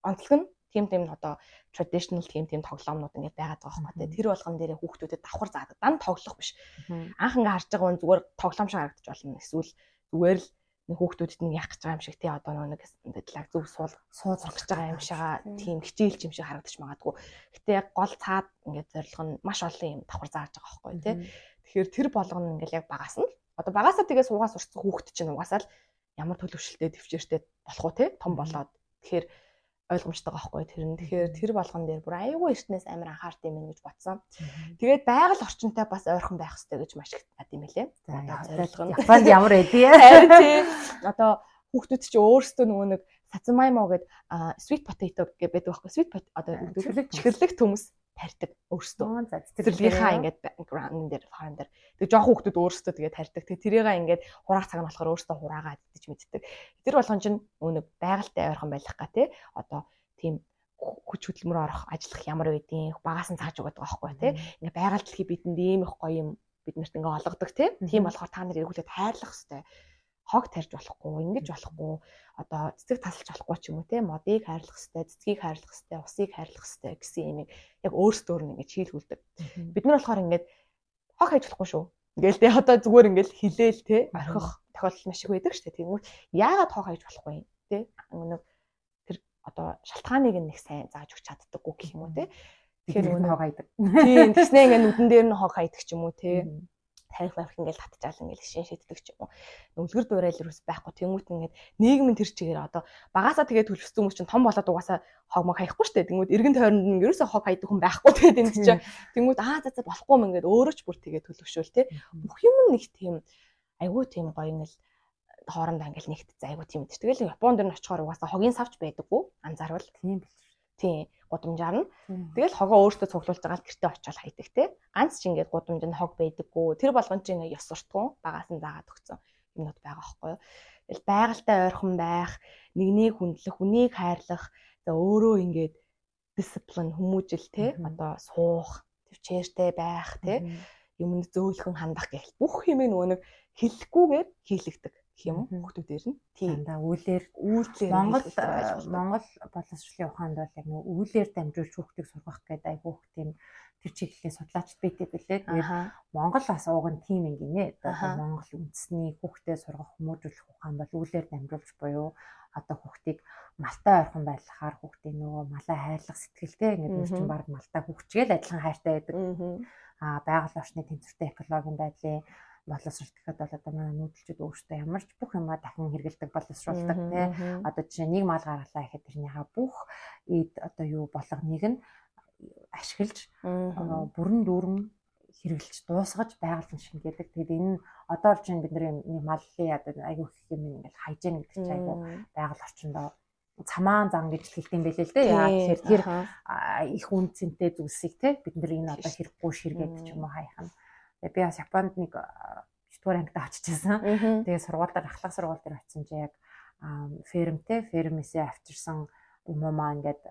B: онцлог нь тийм тийм одоо traditional тийм тийм тоглоомнууд ингээд байгаад байгаа байхгүй. Тэр болгон дээр хүүхдүүдэд давхар заадаг. Дан тоглох биш. Анх ингээ харж байгаа хүн зүгээр тоглоом шиг харагдаж болно. Эсвэл зүгээр л нэг хүүхдүүдэд нэг яах гэж байгаа юм шиг тий одоо нэг лаг зөв суул сууцрах гэж байгаа юм шигаа тийм хичээлч юм шиг харагдаж магадгүй. Гэтэ гол цаад ингээд зорилго нь маш олон юм давхар зааж байгаа байхгүй тий. Тэгэхээр тэр болгоно ингээд яг багаас нь одоо багасаа тэгээ суугаас урцсан хүүхд чинь угаасаа л ямар төлөвшөлтэй төвчээртэй болох уу тий том болоод тэгэхээр ойлгомжтой байхгүй тэр нь. Тэгэхээр тэр болгон дээр бүр аюулгүй эртнээс амар анхаард юм гэж бодсон. Тэгээд байгаль орчинтай бас ойрхон байх хэрэгтэй гэж маш их бат юм лээ.
A: Зорилго нь Японд ямар байдгийг.
B: Харин тийм. Одоо хүүхдүүд чи өөрсдөө нөгөө нэг сацмаймо гэдэг sweet potato гэдэг байдаг байхгүй sweet одоо чихэрлэг төмс тарьдаг өөрсдөө. Цэцэрлэгийнхаа ингээд background дээр фарм дээр. Тэгээ жоох хүүхдүүд өөрсдөө тэгээд тарьдаг. Тэгээ тэрийгээ ингээд хураах цаг нь болохоор өөрсдөө хураагаа идэж мэддэг. Тэр болгон чинь өнөг байгальтай ойрхон байх га тий. Одоо тийм хүч хөдөлмөр орох ажиллах ямар байдیں۔ Багаас нь цааж өгöd байгаа байхгүй тий. Ингээ байгаль дэлхий бидэнд ийм их гоё юм бид нарт ингээ олгодог тий. Тийм болохоор та нар эргүүлээд хайрлах хэрэгтэй хог тарьж болохгүй, ингэж болохгүй, одоо цэцэг тасалж болохгүй ч юм уу те модыг хайрлах хэвээр, цэцгийг хайрлах хэвээр, усыг хайрлах хэвээр гэсэн юм яг өөрсдөө нь ингэж хийлгүүлдэг. Бид нар болохоор ингэж хог хайж болохгүй шүү. Ингээл те одоо зүгээр ингээл хилээл те орхих тохиолдол маш их байдаг шүү дээ. Тэгмүүд яагаад хог хайж болохгүй те нэг тэр одоо шалтгааныг нэг сайн зааж өгч чаддаггүй гэх юм уу те.
A: Тэгэхээр нөгөө хог хайдаг.
B: Тийм тэгснэ ингээ нүдэн дээр нь хог хайдаг ч юм уу те тарих барих ингээл татчаал ингээл шин шийддэг ч юм уу. Үлгэр дуурайл ерөөс байхгүй тэмүүт ингээд нийгмийн тэр чигээр одоо багасаа тэгээд төлөвсөн хүмүүс чинь том болоод угаасаа хог мог хаяхгүй штэ. Тэнгүүд эргэн тойронд нь ерөөсөө хог хайдаг хүн байхгүй тэгээд энэ чинь тэнгүүд аа за за болохгүй юм ингээд өөрөө ч бүр тэгээд төлөвшөөл те. Бүх юм нэг тийм айгүй тийм гоё ингээл хоорондоо ингээл нэгт айгүй тийм. Тэгэл Японд дэр нь очихоор угаасаа хогийн савч байдаггүй анзаарвал. Тийм бил Тийм гудамжаар нь. Тэгэл хогоо өөртөө цуглуулж байгаа л гэртээ очиод хайдаг те. Ганц ч ингээд гудамж нь хог байдаггүй. Тэр болгон чинь ёс суртгун багаас нь заагаад өгсөн. юмнууд байгаа байхгүй юу. Тэгэл байгальтай ойрхон байх, нэгнийг хүндлэх, хүнийг хайрлах, за өөрөө ингээд дисциплин хүмүүжил те одоо суух, төвчээртэй байх те юмд зөөлхөн хандах гэх бүх юм нөгөө нэг хэлэхгүйгээр хийлэгдэг юм уу? Хүмүүсээр нь.
A: Тийм да үүлээр
B: үүлээр
A: Монгол Монгол боловсролын ухаанд бол яг нөгөө үүлээр дамжуулж хүүхдийг сургах гэдэг айгүйх тийм тэр чиглэлийн судлаач бийтэй билээ. Тэгээд Монгол бас ууг нь тийм юм гинэ. Одоо Монгол үндэсний хүүхдээ сургах хүмүүжүүлэх ухаан бол үүлээр дамжуулж буюу одоо хүүхдийг малтай ойрхон байлгахаар хүүхдийн нөгөө малаа хайрлах сэтгэлтэй ингээд нэр чинь баг малтай хүүхчгээл адилхан хайртай байдаг. Аа байгаль орчны тэнцвэртэй экологийн байдлын боловсролт гэхэд бол одоо манай нүүдэлчүүд өөрсдөө ямар ч бүх юмаа дахин хэрэгэлдэг боловсруулдаг тий. Одоо жишээ нэг мал гаргалаа гэхэд тэрнийхээ бүх эд одоо юу болгоныг нь ашиглаж бүрэн дүүрэн хэрэгжилж дуусгаж байгальд нь шингээдэг. Тэгээд энэ одоо л чинь бидний нэг маллын одоо айгүй их юм ингээл хайжин гэдэг чинь айгүй байгаль орчиндөө цамаан зан гэж хэлдэм байлээ л дээ. Яа тэгэхээр тэр их үнцэнтэй зүйлсийг те бид нар энэ одоо хэрэггүй ширгээд ч юм уу хайх нь. Тэгээ би бас Японд нэг 9 дугаар ангид очижсэн. Тэгээ сургуультай ахлах сургууль дээр очисон чи яг фермтэй фермээсээ авчирсан юм уу маа ингээд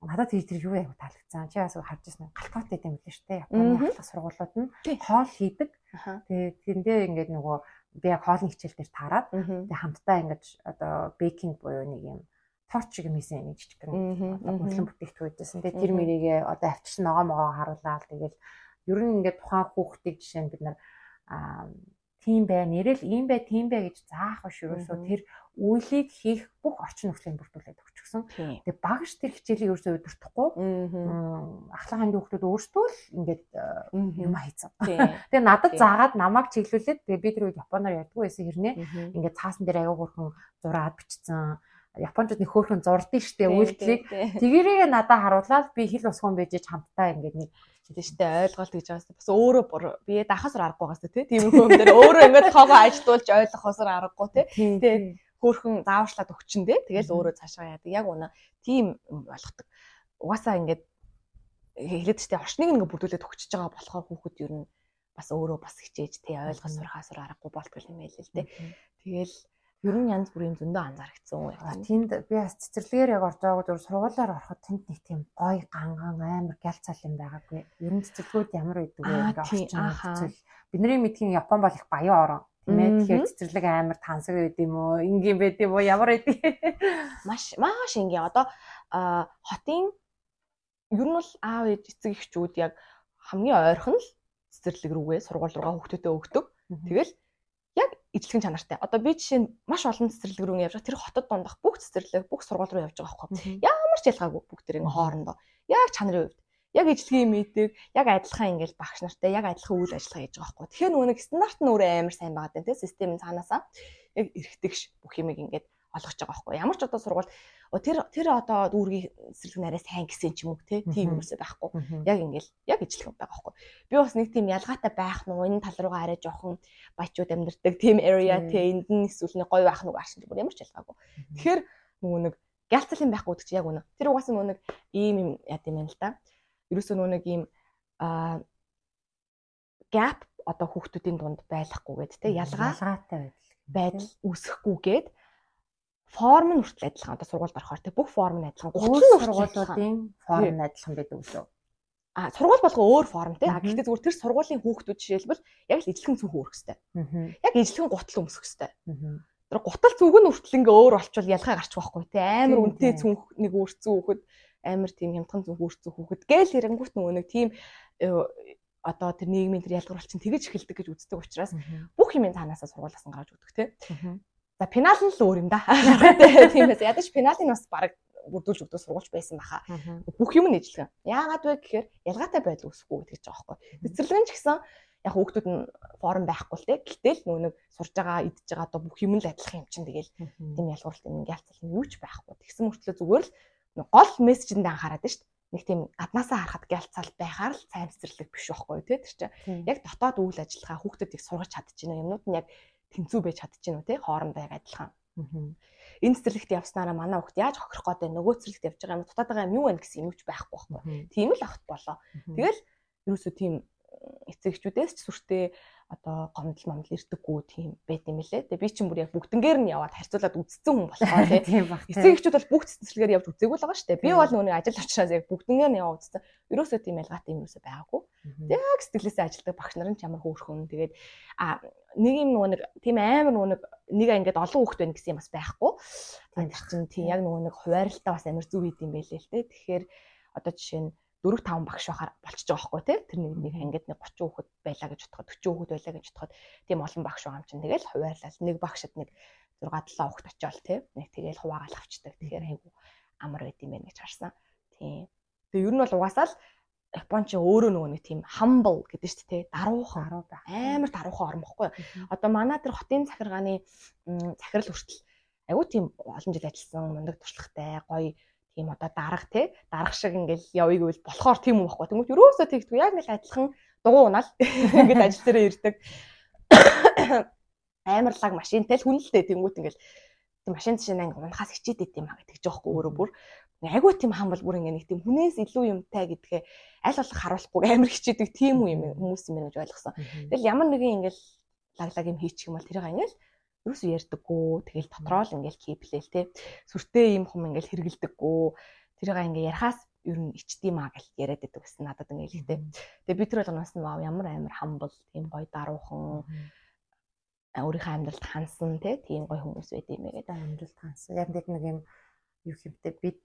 A: надад тэр тэр юу яг таалагдсан. Чи бас харж ирсэн. Гэдэг юм лээ шүү дээ. Японы ахлах сургуулиуд нь хоол хийдэг. Тэгээ тэндээ ингээд нөгөө би яг хоолны хичээл дээр таарад тэгээ хамтдаа ингээд одоо бейкинг буюу нэг юм торч шиг юмсэн нэг жижигхэн хөдлөн бүтээгдэхүүн байжсэн. Тэгээ тэр мэрийгээ одоо авчирсан ногоо могоо харуулаад тэгэл ер нь ингээд тухайн хүүхдийг жишээ нь бид нар тийм бай, нэрэл ийм бай, тийм бай гэж заах биш ерөөсөө тэр үйлийг хийх бүх орчин нөхцөлийг бүрдүүлээд өгчихсөн. Тэгээ багш тэр хичээлийг ерөөсөө удирдахгүй. Ахлах ангийн хүүхдүүд өөрсдөө л ингээд юм хийцэн. Тэгээ надад заагаад намайг чиглүүлээд тэгээ би тэр үед японоор ядгүй байсан хэрнээ. Ингээд цаасан дээр аяга хөрхөн зураад бичсэн. Японочууд нэг хөөхөн зурдсан штэ үйлдэлийг тэгэрээ надад харуулаад би хэл усгон байж хамтдаа ингээд нэг
B: штэ ойлголт гэж байгаас бас өөрөө би дахасар аргагүйгаас тий. Тийм юм дээр өөрөө ингээд тоогоо ажилуулж ойлгохоосор аргагүй тий. Тэгээд хөөхөн зааварчлаад өгчин тий тэгэл өөрөө цаашаа яадаг. Яг үнэ тийм болгодог угаасаа ингээд хэлээд штэ орчныг ингээд бүрдүүлээд өгчөж байгаа болохоор хүүхэд ер нь бас өөрөө бас хичээж тий ойлгож сурахаасар аргагүй болтгол юм байл л тий тэгэл ер нь янз бүрийн зөндөө анзаарчихсан
A: яа. Тэнд би бас цэцэрлэгээр яг орж байгааг зөв сургуулаар ороход тэнд нэг тийм гой ганган амар гялцал юм байгаагүй. Ер нь цэцэрлэгүүд ямар байдаг вэ ингээ орчин. Бидний мэдхийн Япон бол их баян орон. Тийм ээ. Тэгэхээр цэцэрлэг амар тансаг байд юм уу? Ингийн байд юм уу? Ямар байд?
B: Маш маш ингийн. Одоо хотын ер нь бол аав ээж эцэг эхчүүд яг хамгийн ойрхон л цэцэрлэг рүүгээ сургууль руугаа хүүхдүүдэд өгдөг. Тэгэл яг ижлэгэн чанартай. Одоо би жишээ нь маш олон цэцэрлэг рүү явж байгаа. Тэр хотод дундах бүх цэцэрлэг бүх сургууль руу явж байгаа байхгүй. Ямар ч ялгаагүй бүгд тэр ингээ хоорондоо. Яг чанарын хувьд яг ижлэгийн мэддэг, яг адилхан ингээл багш нартай яг адилхан үйл ажиллагаа хийж байгаа байхгүй. Тэгэхээр нөгөө нэг стандарт нь өөрөө амар сайн байгаа дээ, систем нь цаанаасаа яг эргэдэгш бүх юмыг ингээд олгож байгаа байхгүй. Ямар ч одоо сургууль тэр тэр одоо дүүргийн цэцэрлэг нарай сайн гэсэн ч юм уу те тийм юмсээ байхгүй. Яг ингээл яг ижлэх байгаа байхгүй. Би бас нэг тийм ялгаатай байх нь энэ тал руугаа арай жоохон баячууд амьдардаг тийм area те энд нь эсвэл нэг гоё байх нь аршин бүр ямар ч ялгаагүй. Тэгэхээр нөгөө нэг гялцал юм байхгүй гэдэг чи яг үнэ. Тэр угаасаа нөгөө нэг ийм юм яд юм байна л да. Ерөөсөө нөгөө нэг ийм а gap одоо хүүхдүүдийн дунд байлахгүйгээд те ялгаа
A: ялгаатай байдал
B: байдал үүсэхгүйгээд форм нь хүртэл адилхан. Одоо сургуульд орохоор тэг бүх форм нь адилхан. 30
A: сургуулиудын форм нь адилхан байдаг үү?
B: А сургууль болго өөр форм тий. Гэхдээ зүгээр тэр сургуулийн хүүхдүүд жишээлбэл яг л ижилхэн цүнх үүрэх хэвээр. Яг ижилхэн гутал өмсөх хэвээр. Тэр гутал цүнх нь хүртэл ингээ өөр болчвол ялгаа гарч байхгүй тий. Амар үнэтэй цүнх нэг өөрцөн хүүхэд амар тийм хямдхан зүг үүрцэн хүүхэд гээл хэрэнгүүт нөгөө нэг тийм э, одоо тэр нийгмийн тэр ялгуур болчин тэгэж эхэлдэг гэж үздэг учраас бүх юм танаасаа сургуулиас нь гарч өгдөг те. За пенал нь л өөр юм да. Тиймээс ядаж пеналын бас баг бүрдүүлж өгдөг сургуулж байсан баха. Бүх юм нэжлэх. Яагаад вэ гэхээр ялгаатай байдал үүсэхгүй гэдэг ч аахгүй. Цэцэрлэгэн ч гэсэн яг хүүхдүүд нь форум байхгүй л те. Гэтэл нөө нэг сурж байгаа, идж байгаа одоо бүх юм л адилхан юм чинь тэгэл тийм ялгууралт юм ялцал юм юу ч байхгүй. Тэгсэн мөртлөө зүгээр л гол мессежэнд анхаарат шүү дээ нэг тийм аднаасаа харахад гялцал байхаар л сайн цэцэрлэг биш байхгүй тий тэр чинь яг дотоод үйл ажиллагаа хүүхдүүдийг сургаж чадчихна юмнууд нь яг тэнцүү байж чадчихэв үү те хоорондоо яг адилхан. Энэ цэцэрлэгт явснараа манай хүүхд яаж хохирох гээд нөгөө цэцэрлэгт явж байгаа юм дутаад байгаа юм юу вэ гэсэн юм ч байхгүй байхгүй. Тийм л ахт болоо. Тэгэл ерөөсөө тийм эцэгчүүдээс ч сүртэй одоо гомдол момдол ирдэггүй тийм байт юм лээ. Тэгээ би чинь бүр яг бүгднгээр нь яваад харьцуулаад үзсэн хүн болохоор тийм баг. Эцэг эхчүүд бол бүгд цэцэрлэгээр явж үзээгүй л байгаа шүү дээ. Би бол нүуний ажил учраас яг бүгднгээр нь яваад үзсэн. Ерөөсөө тийм ялгаатай юм ерөөсөө байгаагүй. Яг сэтгэлээсээ ажилдаг багш нар нь ч ямар хөөрхөн. Тэгээд а нэг юм нөгөө нэг тийм амар нөгөө нэг нэг ингээд олон хүүхд байна гэсэн юм бас байхгүй. Тэгээд чинь тийм яг нөгөө нэг хуваарлалтаа бас амар зүг хийдэм байлээ л те. Тэгэхээр одоо жишээ нь 4 5 багш байхаар болчихж байгаа байхгүй тий тэр нэг нэг ангид нэг 30 хүүхэд байлаа гэж бодоход 40 хүүхэд байлаа гэж бодоход тийм олон багш байгаа юм чинь. Тэгэл хуваарлал нэг багшд нэг 6 7 хүүхэд очиол тий нэг тэгэл хуваагаал авчдаг. Тэгэхээр айгу амар байд юм байна гэж харсан. Тийм. Тэгээ ер нь бол угаасаа л Япон ч өөрөө нөгөө нэг тийм humble гэдэг шүү дээ даруухан. Амар даруухан орн бохгүй одоо манай тэр хотын захиргааны захирал хүртэл айгу тийм олон жил ажилласан мундаг туршлагатай гоё тийм одоо дарга те дарга шиг ингээл явъя гэвэл болохоор тийм юм баггүй. Тэнгүүт ерөөсөө тэгдэггүй яг ингээл адилхан дугуй унаал ингээд ажил дээрээ ирдэг. Амарлаг машинтай л хүнэлтэй тэнгүүт ингээл машин жишээ нэг унахаас хичээд идэм юм а гэдэг жоохгүй өөрөө бүр айгуу тийм хамбал бүр ингээ нэг тийм хүнээс илүү юмтай гэдгээ аль болох харуулахгүй амар хичээдэг тийм юм хүмүүс юм байна гэж ойлгосон. Тэгэл ямар нэгэн ингээл лаглаг юм хийчих юм бол тэрийг ингээл юус ярьдаггүй. Тэгэл дотроо л ингээл киплээл те. Сүртэй юм хүм ингээл хэрэгэлдэггүй. Тэрийг ингээ ярахаас ер нь ичдэм аа гэж яриад байдаг гэсэн надад ингээл хэлтэй. Тэгээ би тэр бол унаас нь вау ямар амар хамбал тийм гоё даруухан өөрийнхөө амьдралд хансан те тийм гоё хүмүүс байд юм гэдэг
A: амьдралд хансан. Яг нэг нэг юм юу хэмтэй бид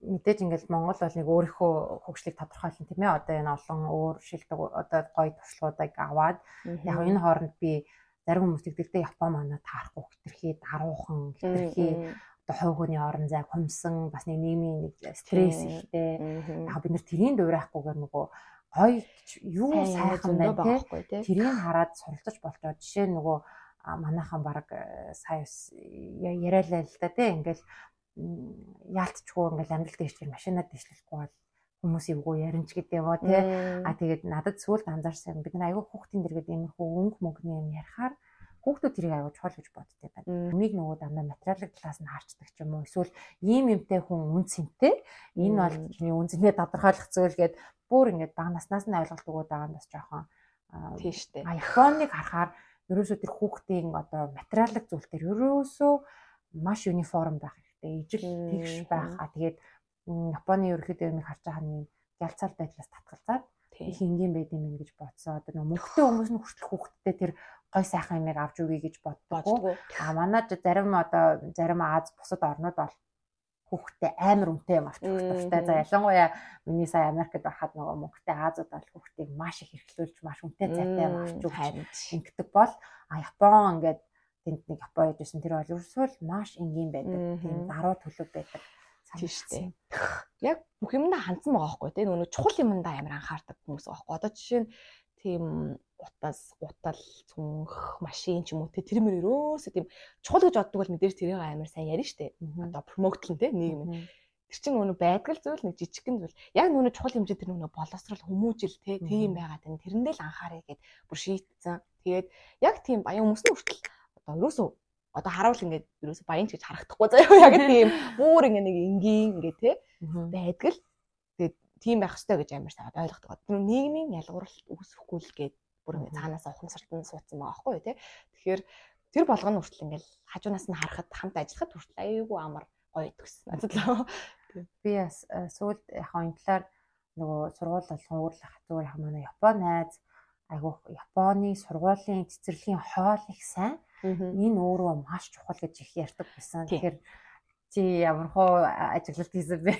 A: мэдээж ингээл Монгол бол нэг өөрийнхөө хөгжлийг тодорхойлно тийм ээ. Одоо энэ олон өөр шилдэг одоо гоё туршлагуудыг аваад яг энэ хооронд би зарим хүмүүс тэгдэлтэй Япон манаа таарахгүй хитрхи даруухан хитрхи одоо хойгооны орон зай хумсан бас нэг нийгмийн нэг стресс ихтэй. Яг бид нар тэрийн дуурайхгүйгээр нөгөө гой юу сайхан байна те? тэрийг хараад суралцаж болчоо жишээ нь нөгөө манайхан баг э, сая яриалаа л да те. Ингээл яалтчгүй ингээл амьдрал чинь машинаа дэвшлэхгүй бол хүмүүс эвгүй яринч гэдэг юм уу тий. А тэгээд надад сүулт анзаарсан бид нар аягүй хүүхдийн дэргэд иймэрхүү өнгө мөнгөний юм ярихаар хүүхдүүд тэрийг аягүй чухал гэж боддог байна. Өмнөг нөгөө дандаа материалын талаас нь харцдаг ч юм уу эсвэл ийм юмтай хүн үн цэнтэй энэ бол чиний үн цэнтэй тодорхойлох зүйл гээд бүр ингээд бага наснаас нь ойлголт өгöd байгаа нь бас жоохон
B: тийш үү.
A: А Японыг харахаар ерөөсөө тэр хүүхдийн одоо материалын зүйл төр ерөөсөө маш униформ байх хэрэгтэй. Ижил тэгш байх. А тэгээд Японы ерөнхийдөө нэг харж байгаа нь ялцаал байдлаас татгалзаад их энгийн байд юм гэж бодсоо. Одоо нэг мөнгөтэй хүмүүс нь хүртэл хүүхдтэй тэр гой сайхан юмыг авч өгье гэж боддог. А манайд зарим одоо зарим Аз бусад орнууд бол хүүхдээ амар үнэтэй юм авч туфтай. За ялангуяа миний сая Америкт байхад нөгөө мөнгөтэй Азууд бол хүүхдийг маш их эрхлүүлж маш үнэтэй цайтай юм авч өгөх ингэдэг бол а Япон ингээд тэнд нэг Япон яжсэн тэр бол ерөөсөө л маш энгийн байдаг. Тийм даруй төлөв байдаг
B: Тийм шүү дээ. Яг бүх юмдаа хандсан байгаа байхгүй тийм нөгөө чухал юмдаа амар анхаардаг хүмүүс байгаа байхгүй. Одоо жишээ нь тийм утас, утал, цүнх, машин ч юм уу тэр мөр өрөөсөө тийм чухал гэж боддог бол мэдээж тэрийг амар сайн ярина шүү дээ. Одоо промоутлон тийм нийгэм. Тэр чинь нөгөө байдгал зүйл нэг жижигхэн зүйл. Яг нөгөө чухал хэмжээ тэр нөгөө боловсрал хүмүүжил тийм байгаад байна. Тэрэндээ л анхаарай гэд бүр шийтцэн. Тэгээд яг тийм баян хүмүүс нь хүртэл одоо ерөөсөө одоо харуул ингээд ерөөсө баян ч гэж харагдахгүй заяа яг тийм бүр ингээд нэг энгийн ингээд те байдаг л тэгээд тийм байх хэрэгтэй гэж амар сайд ойлгодог. Тэр нийгмийн ялгууралт үүсэхгүй л гээд бүр ингээд цаанаас ухамсартан суудсан байгаа байхгүй те. Тэгэхээр тэр болгоно хүртэл ингээд хажуунаас нь харахад хамт ажиллахад хүртэл аюугүй амар гоё төгс. Надад л
A: би бас э, сүүлд яг энэ талаар нөгөө сургууль болсон уурлах зүгээр яг манай Япон найз айгуу Японы сургуулийн цэцэрлэгийн хоол их сайн Энэ өөрөө маш чухал гэж их ярьдаг байсан. Тэгэхээр чи ямар хоо ажиглалт хийсэн бэ?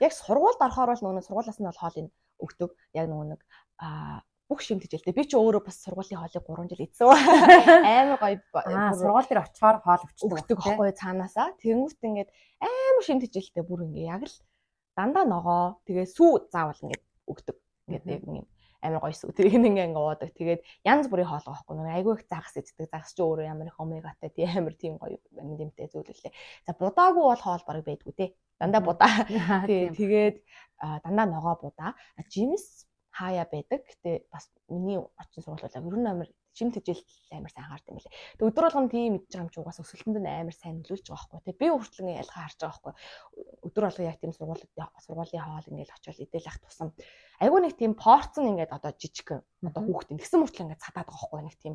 B: Яг сургуульд орохоор бол нөгөө сургуулиас нь бол хоол өгдөг. Яг нөгөө нэг аа бүх шимт хичээлтэй. Би ч өөрөө бас сургуулийн хоолыг 3 жил идсэн. Амар гоё.
A: Сургууль дээр очихоор хоол
B: өгдөг байхгүй цаанаасаа. Тэнгүүт ингээд амар шимт хичээлтэй бүр ингээ яг л дандаа ногоо тэгээ сүү заавал ингээд өгдөг. Ингээд юм амар гоё шүү. Тэрийг ингээ ингээ уудаг. Тэгээд янз бүрийн хоол байхгүй нэг айгүй их загас иддэг. Загас ч өөрөө ямар их омегатай тий амар тийм гоё нэмтэй зүйл үлээ. За будаагүй бол хоол бараг байдгүй те. Дандаа будаа. Тий тэгээд дандаа ногоо будаа. Жимс хаяа байдаг. Гэтэ бас миний очин сургууль бол ер нь амар шим тэжээлт амар сайн хаард юм лээ. Тэг өдөр болгон тийм мэдж байгаа юм чи угаас өсөлтөнд нь амар сайн нөлөөлж байгаа байхгүй тий. Би хүртэл ялгаа харж байгаа байхгүй. Өдөр болгон яг тийм сургуулиуд сургуулийн хоол ингээл очиод идэл ах тусам. Айгу нэг тийм порцн ингээд одоо жижиг одоо хүүхдийн тэгсэн мөртлөө ингээд цадаад байгаа байхгүй нэг тийм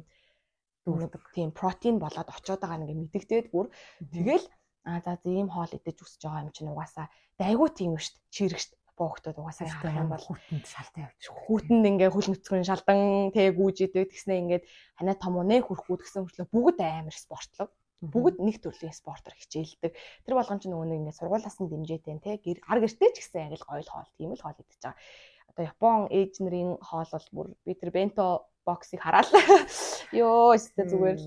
B: дүүрдэг. Тийм протеин болоод очиод байгаа нэг мэдэгдээд бүр тэгэл а за ийм хоол идэж өсөж байгаа юм чинь угаасаа айгу тийм шүү дээ. Чирэгшт боогтод угаасаа харах юм бол
A: хүүтэнд шалтай явж.
B: Хүүтэнд ингээ хөл нүцгэн шалдан тэг гүйж идэг тэгснэ ингээд ханаа том унэ хүрхүү гэсэн мөртлөө бүгд амар спортлог. Бүгд нэг төрлийн спортоор хичээлдэг. Тэр болгон ч нөгөө ингээ сургуулаас нь дэмжээтэй те гэр ар гэртээ ч гэсэн яг л гоёл хоол тийм л хоол идэж байгаа. Одоо Япон ээж нарын хоол бол бүр би тэр бенто боксыг хараад ёо өстө зүгээр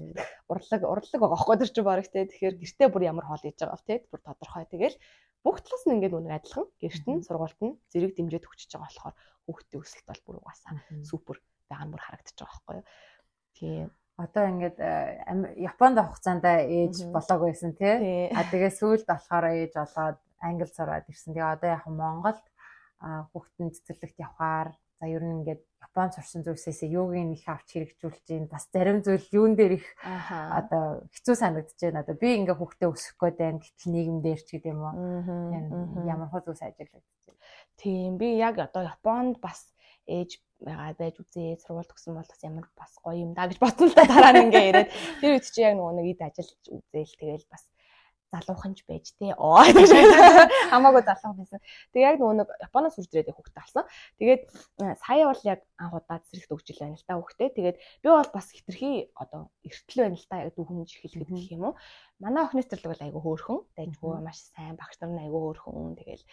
B: урлаг урлаг байгаа хөөе тэр чинь баг те тэгэхээр гэртээ бүр ямар хоол идэж байгаа те бүр тодорхой тэгэл бүх талаас нь ингээд үнэг адилхан гэрт нь сургуульд нь зэрэг дэмжиж өгчөж байгаа болохоор хүүхдийн өсөлт бол бүр угаасаа супер байгаа мөр харагдаж байгаа байхгүй юу. Тийм
A: одоо ингээд э, Японд авах хугацаанд ээж болоог байсан тий. А тэгээ сүүлд болохоор ээж болоод англи сураад ирсэн. Тэгээ одоо яг Монголд хүүхдэн цэцэрлэгт явхаар за ер нь ингээд Японд сурсан зүйлсээс юугийн их авч хэрэгжүүлж гин бас зарим зүйл юун дээр их одоо хэцүү санагдаж байна. Одоо би ингээ хүүхдээ өсгөх гээд байна. Гэтэл нийгэм дээр ч гэдэм үү. Ямар хөө зүйлс ажиглагдаж байна.
B: Тийм би яг одоо Японд бас ээж байгаа байж үзээ сургууль төгсөн бол бас ямар бас гоё юм да гэж бодсон л та дараа нь ингээ яриад тэр үед чи яг нөгөө нэг ид ажиллаж үзээл тэгэл бас залуухан ч байж тээ. Оо хамаагүй залуухан байсан. Тэгээ яг нөгөө нэг Японоос үрж ирээд хүүхдээ алсан. Тэгээд э, сая бол яг анхудаа зэрэгт өгч ил байна л та хүүхдээ. Тэгээд би бол бас хитрхи одоо эртэл байна л та яг дүүхэмж хэлэхэд гэх юм уу. Манай охины цэцэрлэг бол айгүй хөөрхөн. Дайггүй маш сайн багш нар нь айгүй хөөрхөн. Тэгэл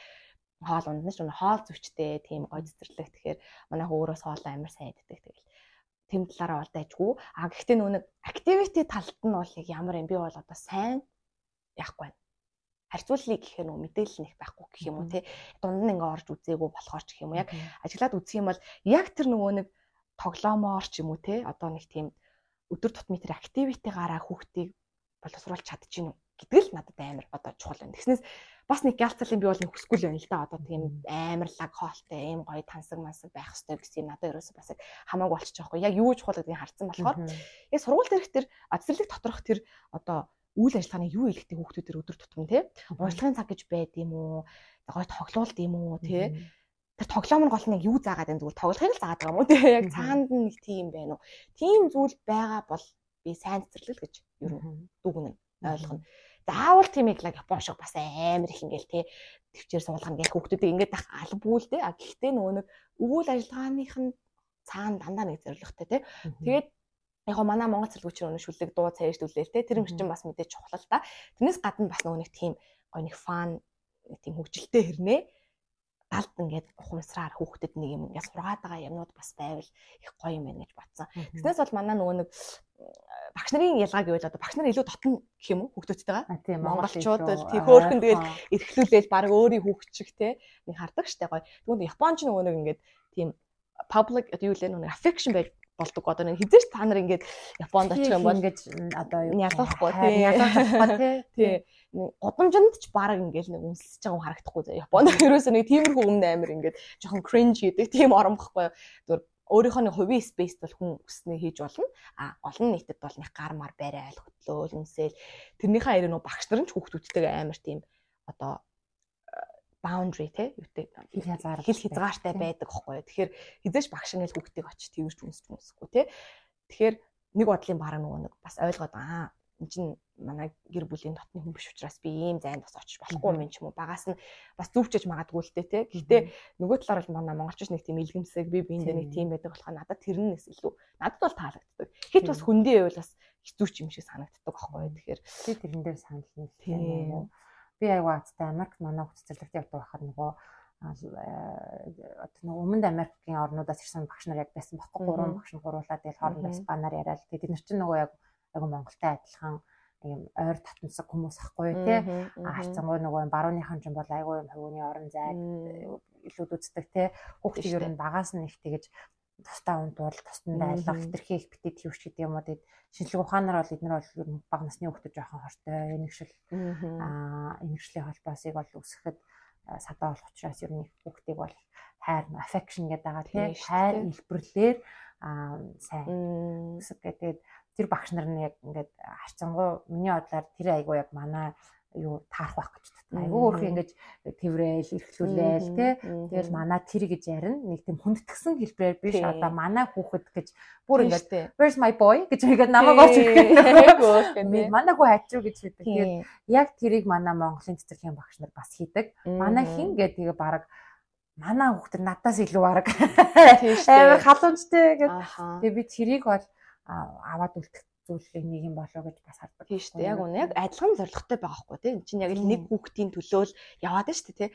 B: хоол унднаш өнө хоол зүвчтэй тийм гоё цэцэрлэг. Тэгэхээр манай хөөрөөс хоол амар сайн иддэг. Тэгэл тэм талаараа бол дайггүй. А гэхдээ нэг activity талд нь бол яг ямар юм би бол одоо сайн яахгүй байна. Харьцууллыг гэхээр нөгөө мэдээлэл нэг байхгүй гэх юм уу те. Дунд нь ингээ орж үзээгүй болохоор ч гэх юм уу яг ажиглаад үзэх юм бол яг тэр нөгөө нэг тоглоомоор ч юм уу те. Одоо нэг тийм өдөр тутмын тэр активитигараа хүүхдийг боловсруулж чадчихна гэдэг л надад амар одоо чухал байна. Тэгснээс бас нэг галцлын би бол хүсгүй л байна л да. Одоо тийм амар лаг хоолтой, ийм гоё тансаг мансаг байх хэрэгтэй гэсэн юм надад ерөөсөө бас яг хамаагүй болчих жоохгүй. Яг юу чухал гэдгийг харсан болохоор яг сургууль дээрх тэр цэцэрлэг доторх тэр одоо үйл ажиллагааны юу илгэдэг хүүхдүүдэр өдөр тутмын тий урлагийн цаг гэж байд юм уу? Гой тоглоулд юм уу тий тэр тоглоом нь гол нь юу заагаад байна зүгээр? Тоглохыг л заагаад байгаа юм уу тий яг цаанд нь нэг тийм байна уу? Тийм зүйл байгаа бол би сайн цэцэрлэл гэж ер нь дүгнэн ойлгоно. Заавал тийм яг Япон шиг бас амар их ингээл тий төвчээр суулгах ингээл хүүхдүүдийг ингээд ах албгүй л тий а гэхдээ нөгөө нэг үйл ажиллагааных нь цаана дандаа нэг зоригтой тий тэгээд яг го манай монгол цэлгүүчээр өнө шүлэг дуу цааш түлээл те тэр мөрчин бас мэдээж чухал л та. Тэрнээс гадна бас нөгөө нэг тийм гой нэг фан тийм хөгжилтэй хэрнээ далд ингээд ухамсараар хүүхдэд нэг юм ингээд сургаад байгаа юмнууд бас байвал их гоё юм байна гэж бодсон. Тэгснээс бол манай нөгөө нэг багш нарын ялгаа гэвэл одоо багш нар илүү дотн гэх юм уу хүүхдүүдтэйгээ.
A: Тийм
B: монголчууд бол тийм хөөхөн тэгэл эрхлүүлээл баг өөрийн хүүхд шиг те нэг хардаг штэ гоё. Тэгвэл Японч нөгөө нэг ингээд тийм public юу лээ нөгөө affection байж болдог. Одоо нэг хизээч та нар ингээд Японд очих юм бол
A: ингэж одоо юу
B: ялахгүй тий. Ялахгүй тий. Гудамжинд ч баг ингээд нэг үнсэлж байгаа юм харагдахгүй заа. Японд ерөөсөө нэг тиймэрхүү өмнө амир ингээд жоохон cringe гэдэг тийм орон бохгүй. Зүгээр өөрийнхөө нэг хувийн space бол хүн өснөө хийж болно. А олон нийтэд бол нэг гар мар барай айл хөтлөөл үнсээл тэрнийхээ ариун багш нар ч хүүхдүүдтэйгээ амар тийм одоо boundary те юутэй
A: хил хязгаар
B: хил хязгаартай байдаг юу. Тэгэхээр хизээш багш ингээл хүүхдийг очиж тэрж үнсч үнсэхгүй те. Тэгэхээр нэг бодлын бараг нөгөө нэг бас ойлгоод аа эн чин манай гэр бүлийн дотны хүн биш учраас би ийм зайд бас очиж болохгүй юм ч юм уу. Багаас нь бас зүвчэж магадгүй л те. Гэхдээ нөгөө талаар бол манай монголчууд нэг тийм илгэмсэг би биэндээ нэг тийм байдаг болохоор надад тэрнээс илүү надад бол таалагддаг. Хит бас хүндээ байвал бас хэцүү ч юм шиг санагддаг байхгүй юу. Тэгэхээр
A: би тэрэн дээр санал тийм би аягүй азтай Америк манай хөх цэцэрлэгт явдаг байхад нөгөө одоо нөгөө өмнөд Америкийн орнуудаас ирсэн багш нар яг байсан баггүй гурван багш нь гуруулаад тэгэл хоорондоо испанаар яриад тэгээд бид нар чинь нөгөө яг аягүй Монголтай адилхан юм ойр татнасаг хүмүүс ахгүй тий. харцангуй нөгөө барууныхан ч юм бол айгүй юм хөвгөний орон зайг илүүд үздэг тий. Хүүхдийг ер нь багаас нь их тэгэж тусдаа ундуул тусданд айлах хитрхи их битэд хийвч гэдэг юм уу тэгээд шинжлэх ухаанаар бол эдгээр бол бага насны хүүхдүүд жоохон хортой. Энэгшил аа энэгшлийн холбоосыг бол үсгэхэд садаа болох учраас ер нь хүүхдийг бол хайр affection гэдэг байгаа тийм. Хайр илбэрлэлээр сайн үсэг гэдэг. Тэр багш нар нь яг ингээд харцангуй миний бодлоор тэр айгуу яг манай юу таарах байх гэж байна. Айгүй өөрхөн ингэж тэрвэл эрхлүүлээл тий. Тэгэл манай тэр гэж ярина. Нэг тийм хүндэтгсэн хэлбэрээр биш одоо манай хүүхэд гэж бүр ингэж where's my boy гэж ингээд намайг олж ирэх. Манай хүү хайчруу гэж хэлдэг. Тэгээд яг тэрийг манай Монголын цэцэрлэгийн багш нар бас хийдэг. Манай хин гэдэг баг манай хүүхд надаас илүү арга. Амар халуунчтэй гэдэг. Тэгээ би тэрийг бол аваад үлдэх зүйлийг нэг юм болоо гэж бас хардаг.
B: Тийм шүү дээ. Яг үнэ яг адилхан зорилготой байгаа хгүй тийм. Энд чинь яг л нэг хүүхдийн төлөө л яваад байна шүү дээ тийм.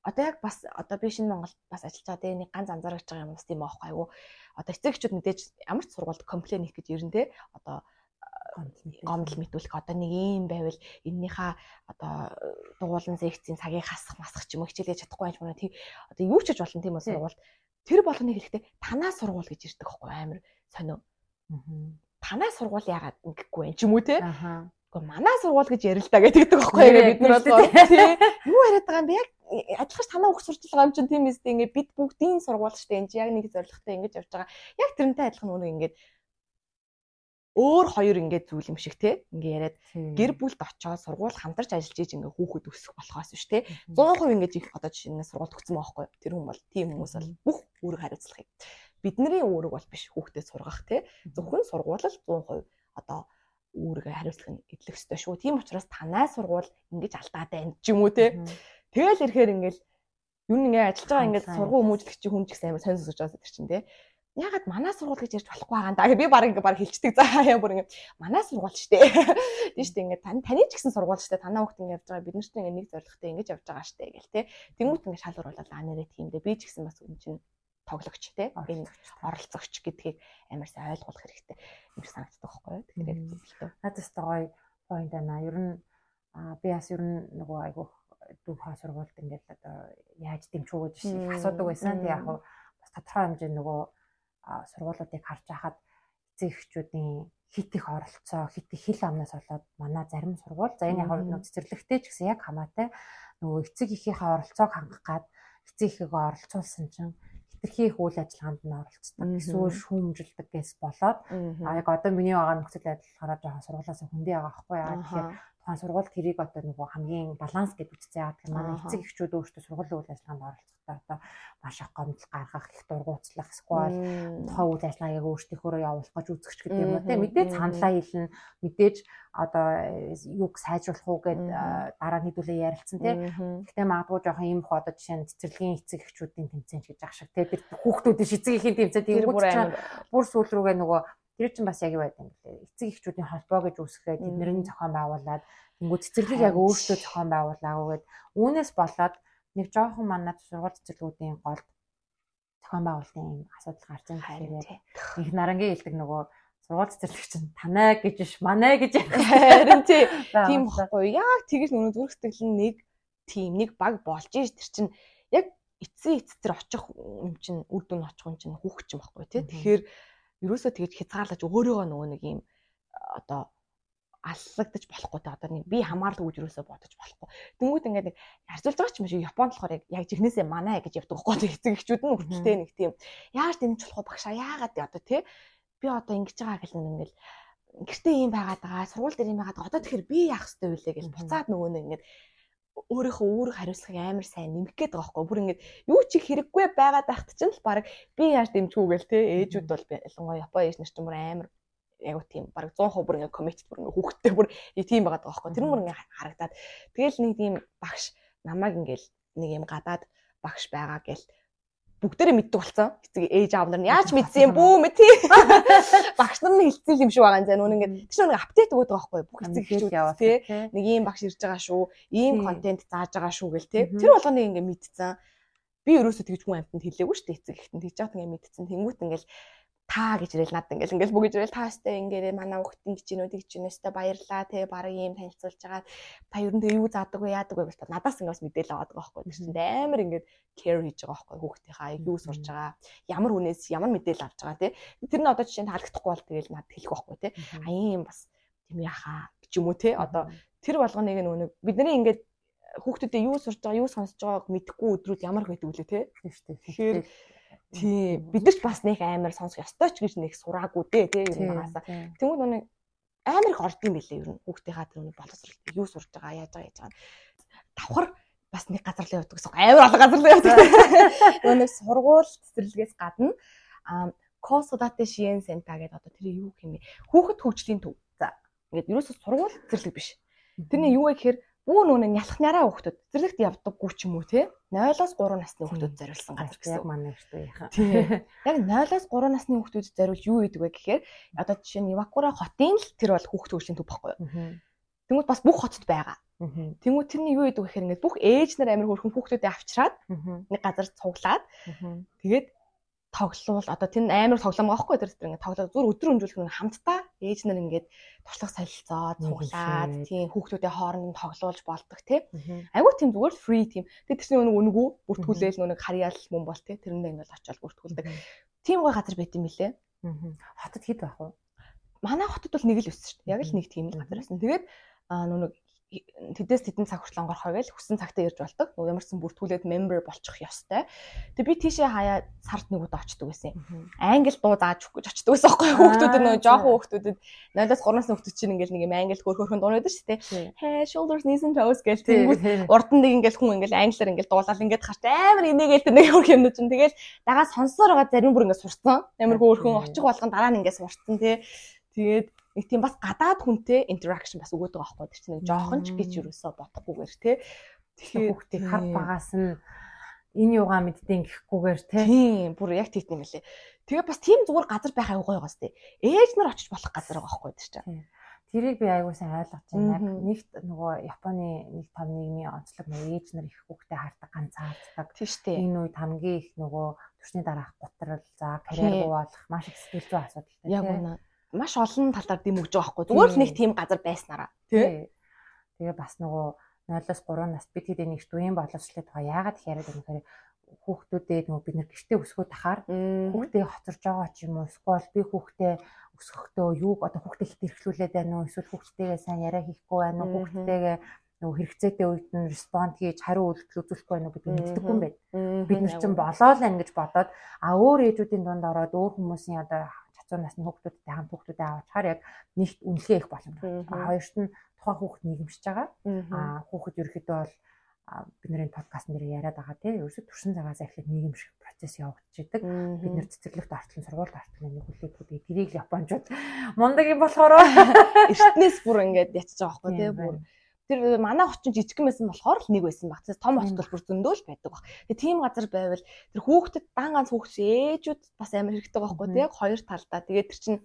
B: Одоо яг бас одоо би шинэ Монголд бас ажиллаж байгаа тийм нэг ганц анзаарч байгаа юм бас тийм аахгүй айгу. Одоо эцэг эхчүүд мэдээж ямар ч сургуульд комплейн хийх гэж ирэн тийм. Одоо гомдол мэдүүлэх одоо нэг юм байвал эннийхээ одоо дугуулан секцийн цагийг хасах масах ч юм уу хичээлээ чадахгүй байж мөн тий одоо юу ч гэж болно тийм үү сургуульд тэр болгоныг хэлэхдээ танаа сургууль гэж ирдэг байхгүй амар сонио танаа сургууль яагаад ингэхгүй юм ч юм уу те. Гэхдээ манай сургууль гэж ярил та гэдэг байхгүй яг бид нар бол тий. Юу яриад байгаа юм бэ? Яг адилхан танаа хөх сурч байгаа юм чинь тийм эстэй ингээд бид бүгдийн сургууль штэ энэ яг нэг зорилготой ингэж явж байгаа. Яг тэрнтэй адилхан үнэ ингээд өөр хоёр ингээд зүйл юм шиг те ингээ яриад гэр бүлд очоод сургууль хамтарч ажиллаж ийж ингээ хүүхэд өсөх болохоос биш те 100% ингээд их одоо жишээ нь сургууль төгсөн байхгүй тэр хүн бол тийм хүмүүс бол бүх үүрэг хариуцлахыг бидний үүрэг бол биш хүүхдэд сургах тий зөвхөн сургуулал 100% одоо үүргээ хариуцлах нь эдлэх ёстой шүү. Тийм учраас танай сургууль ингэж алдаад байна ч юм уу тий. Тэгэл ирэхээр ингээл юу нэг ажиллаж байгаа ингээд сургууль хүмүүжлэгч хүн ч гэсэн амар сонь сонсож байгаа тэр чинь тий. Ягаад манай сургууль гэж ярьж болохгүй байгаа юм да. Би баг ингээ баг хэлчихдэг заа яа бүр ингээ манай сургууль штэ. Тийм штэ ингээ тань таны ч гэсэн сургууль штэ. Танаа хүүхд ингээ явж байгаа бид нарт ингээ нэг зорилготой ингэж явж байгаа штэ гэл те. Тэнгүүт ингээ шалгуур болоод аа нэрээ тийм дээ. Би ч гэсэн бас үн чинь тоглогч те? Энэ оролцогч гэдгийг амар сайн ойлгох хэрэгтэй. Юм санагддаг байхгүй юу? Тэгэхээр зөвлөлтөө
A: надад ч гоё point байна. Ер нь би бас ер нь нөгөө айгу дүү хаа сургуульд ингээд одоо яаж дэмжих үү гэж их асуудаг байсан. Тэг яг бас тодорхой хэмжээнд нөгөө сургуулиудыг харж байхад эцэг эхчүүдийн хит их оролцоо хит их хил амнаас болоод манай зарим сургууль за энэ яг нэг цэцэрлэгтэй ч гэсэн яг хамаатай нөгөө эцэг эхийнхээ оролцоог хангах гад эцэг эхийг оролцуулсан чинь хэтэрхий их үйл ажиллагаанд нь оролцдог. Эсвэл шүүмжилдэг гэс болоод а яг одоо миний байгаа нөхцөл байдал хараа жоохон сургуулиас хүндээ байгаа байхгүй яа. Тэгэхээр тухайн сургууль тэрийг одоо нөгөө хамгийн баланс гэж яа тэгэхээр манай эцэг эхчүүд өөрсдөө сургуулийн үйл ажиллагаанд оролцохдоо одоо маш их гомдол гаргах их дургуутслах эсвэл тухайн үйл ажиллагааг өөрсдийнхөө явуулах гэж үзэгч гэдэг юм уу те. Мэдээж саналаа хэлнэ мэдээж одоо юг сайжруулах уу гэд дараа нийтүүлээ ярилцсан те. Гэхдээ магадгүй жоохон юм их одоо жишээ нь цэцэрлэгийн эцэг эхчүүдийн тэмцээн гэж ах шиг те. Тэр хүүхдүүдийн шизэг ихийн тэмцээн тийм бүр сүүл рүүгээ нөгөө Тэр чинь бас яг юу байдаг юм бэ? Эцэг эхчүүдийн холбоо гэж үүсгээд тэдний зохион байгуулад тэнгуү цэцэрлэг яг өөртөө зохион байгуулаагээд үүнээс болоод нэг жоохон манад сургууль цэцэрлэгүүдийн голд зохион байгуулалтын юм асуудал гарч байгаа хэрэг. Их нарангийн хэлдэг нөгөө сургууль цэцэрлэг чинь танай гэж биш манай гэж
B: харин тийм баггүй. Яг тэгэж нүн зүрх сэтгэл нь нэг тийм нэг баг болж ш тэр чинь яг эцсийн эцтэр очих юм чинь үр дүн очих юм чинь хүүхч юм баггүй тий. Тэгэхээр ерөөсөө тэгж хязгаарлаж өөрийгөө нөгөө нэг юм одоо аллагдаж болохгүй те одоо нэг би хамаарлаг гэж юусоо бодож болохгүй. Тэнгүүд ингээд нэг харьцуулж байгаа ч юм шиг Японд болохоор яг жигнэсээ манаа гэж явдаг байхгүй эцэг эхчүүд нь хүртэлтэй нэг тийм. Яаж дэмж болох багшаа яагаад одоо те би одоо ингэж байгаа гэл ингээд гэртээ юм байгаад байгаа сургууль дээр юм байгаад одоо тэгэхээр би яах ёстой вүлээ гэж буцаад нөгөө нэг ингээд өөрийнхөө үүрэг хариуцлахыг амар сайн нэмэх гээд байгаа байхгүй. Бүр ингээд юу ч хэрэггүй байгаад байхт чинь л баг би яаж дэмжгүй гээл те ээжүүд бол ялангуяа Япон ээж нар ч бүр амар яг уу тийм баг 100% бүр ингээд коммит бүр ингээд хүүхдтэй бүр тийм байгаад байгаа байхгүй. Тэр мөр ингээд харагдаад тэгэл нэг тийм багш намайг ингээд нэг юм гадаад багш байгаа гэл бүгдээрээ мэддэг болсон. Эцэг ээж аав нар яаж мэдсэн юм бүү мэт тий. Багш нар нь хэлсэн юм шиг байгаа юм заа. Нүн ингээд тийш нэг апдейт өгöd байгаа байхгүй бүх эцэг эхчүүд яваа тий. Нэг ийм багш ирж байгаа шүү. Ийм контент зааж байгаа шүү гэл тий. Тэр болгоныг ингээд мэдсэн. Би ерөөсөө тэгж хүн амтнд хэлээгүй шүү дээ эцэг эхтэн. Тэгж яах ингээд мэдсэн. Тэнгүүт ингээд та гэж ирэл надад ингээл ингээл бүгж ирэл таастай ингээд манай хүүхд ингэж гинөө тэгж гинөөстэй баярлаа те баг ийм танилцуулж байгаа. Та ер нь юу заадаг вэ яадаг вэ гэж надаас ингээд бас мэдээлэл аваад байгаа байхгүй тийм амар ингээд care хийж байгаа байхгүй хүүхдийнхаа юу сурж байгаа. Ямар хүнээс ямар мэдээлэл авч байгаа те тэр нь одоо жишээ нь таалагдахгүй бол тэгэл надад хэлэх байхгүй те а ийм бас тийм яхаа ч юм уу те одоо тэр болгоныг нэг бидний ингээд хүүхдүүдээ юу сурж байгаа, юу сонсож байгааг мэдэхгүй өдрүүд ямар байдаг вүлээ те. Тэгэхээр тий бид нар ч бас нэг амар сонсох ёстой ч гэж нэг сураагүй дээ те ер нь багасаа. Тэнгүүд нүг амар их орд юм билээ ер нь хүүхдийнхаа тэр нэг боловсролт юу сурж байгаа, яаж байгаа яаж байгаа. Давхар бас нэг газар л явдаг гэсэн амар олон газар л явдаг. Нөгөө нэг сургууль цэцэрлэгээс гадна Косодате Шиен Сента гэдэг одоо тэр юу хэмээ хүүхэд хөгжлийн төв. За ингээд ерөөсө сургууль цэцэрлэг биш. Тэрний юу вэ гэхээр бүү нүг нялхнараа хүүхдүүд цэцэрлэгт явдаггүй ч юм уу те 0-оос 3 насны хүүхдүүд зориулсан газар гэсэн.
A: Яг манай шүү яхаа.
B: Яг 0-оос 3 насны хүүхдүүд зориулж юу гэдэг вэ гэхээр одоо жишээ нь Ивакура хотын л тэр бол хүүхд хөгжлийн төв баггүй юу? Тэнгүүд бас бүх хотод байгаа. Тэнгүүд тэрний юу вэ гэхээр ингээд бүх ээж нар амир хөрхөн хүүхдүүдээ авчираад нэг газар цуглаад тэгээд тоглол. Одоо тэр амар тоглоом байхгүй тэр тэр ингээд тоглоо зүр өдөр өнжүүлэх нэг хамтдаа ээж нар ингээд туршлага солилцоод цуглаад тийм хүүхдүүдээ хооронд нь тоглуулж болдог тий. Айгүй тийм зүгээр фри тийм тэр тэрний нэг өнгөө бүртгүүлээл нэг харьяал мөн бол тий. Тэрэндээ ингээд очиод бүртгүүлдэг. Тийм гой газар байт юм билэ
A: хотод хэд байх вэ?
B: Манай хотод бол нэг л өссөн шүү дээ. Яг л нэг тийм л газар байсан тэгээд нүг тэдээс тэдэн цаг хүртэл онгорхоо гэж хүссэн цагтаа ирж болдог. Нөгөө ямарсан бүртгүүлээд member болчих ёстой. Тэгээ би тийшээ хаяа сард нэг удаа очдөг байсан. Англи дуу зааж өгөх гэж очдөг байсан байхгүй хүүхдүүд нөгөө жоохон хүүхдүүдэд 0-аас 3 насны хүүхдүүд чинь ингээл нэг юм англи хөр хөрхөн дуунаад шүү дээ. Hey shoulders knees and toes гэж тэнгүүд урд нь нэг ингээл хүн ингээл англиар ингээл дуулаад ингээд харч амар инээгээл тэр нэг хөрх юм чинь тэгэл дагаа сонсоор байгаа зарим бүр ингээд сурцсан. Амар хөөрхөн очих болгон дараа нь ингээд сурцсан тий. Тэгээд нэг тийм бас гадаад хүнтэй interaction бас өгöd байгаа байхгүй чинь нэг жоохон ч гэж юусоо бодохгүйгээр те.
A: Тэгэхээр хүүхдийг хар багаас нь энэ юугаа мэддээн гэхгүйгээр
B: тийм бүр яг тийм юм лээ тэгээ бас тийм зүгээр газар байх аюу гойгоос те. Ээж нар очиж болох газар байгаа байхгүй чинь.
A: Тэрийг би аягүй сайн ойлгож байна. Яг нэгт нөгөө Японы нэг том нийгмийн онцлог нөгөө ээж нар их хүүхдээ хардаг ганцаарддаг.
B: Тийм шүү дээ.
A: Энэ үед хамгийн их нөгөө төрсний дараах готрол за карьер буулах маш их сэтгэл зүйн асуудалтай.
B: Яг үнэ маш олон талаар дэмөгж байгаа байхгүй. Зүгээр л нэг тийм газар байснараа.
A: Тий. Тэгээ бас нөгөө 0-оос 3 наст бид хэд нэг дүүийн боловсролын тухай яагаад яриад байгаа нөхөр хүүхдүүдээ нөгөө бид нэр гэртээ өсгөө тахаар хүүхдээ хоцорж байгаа ч юм уу эсвэл би хүүхдээ өсгөхдөө юу одоо хүүхдээ хит эрхлүүлээд байна уу эсвэл хүүхдтэйгээ сайн яриа хийхгүй байна уу хүүхдтэйгээ нөгөө хэрэгцээтэй үед нь респонд хийж хариу үйлдэл үзүүлэхгүй байна уу гэдэг мэддэггүй юм байна. Бид нар чинь болоо л ангиж бодоод а өөр ээжүүдийн дунд ороод өөр хүмүүсийн одоо 100 насны хүүхдүүдтэй хамт хүүхдүүдээ авахаар яг нэгт үнэлгээ их боломж байна. Хоёрт нь тухайн хүүхд нийгэмшиж байгаа. Аа хүүхд ерөөхдөө бол бидний подкаст нэр яриад байгаа тийм ерөөсө төрсэн цагаас эхлээд нийгэмших процесс явагдчихэйдэг. Бид нэр цэцэрлэгт ортлон сургуульд ортлон нэг хүлээдгүүд тэрийг л японочууд мундаг юм болохоор.
B: Эртнээс бүр ингээд ятж байгаа байхгүй тийм бүр тэр манай хочин жижигхэн байсан болохоор л нэг байсан баг. Том хотод бүр зөндөөл байдаг баг. Тэгээ тийм газар байвал тэр хүүхдэд дан ганц хүүхд ээжүүд бас амар хэрэгтэй байхгүй тийм яг хоёр талдаа. Тэгээд тэр чинь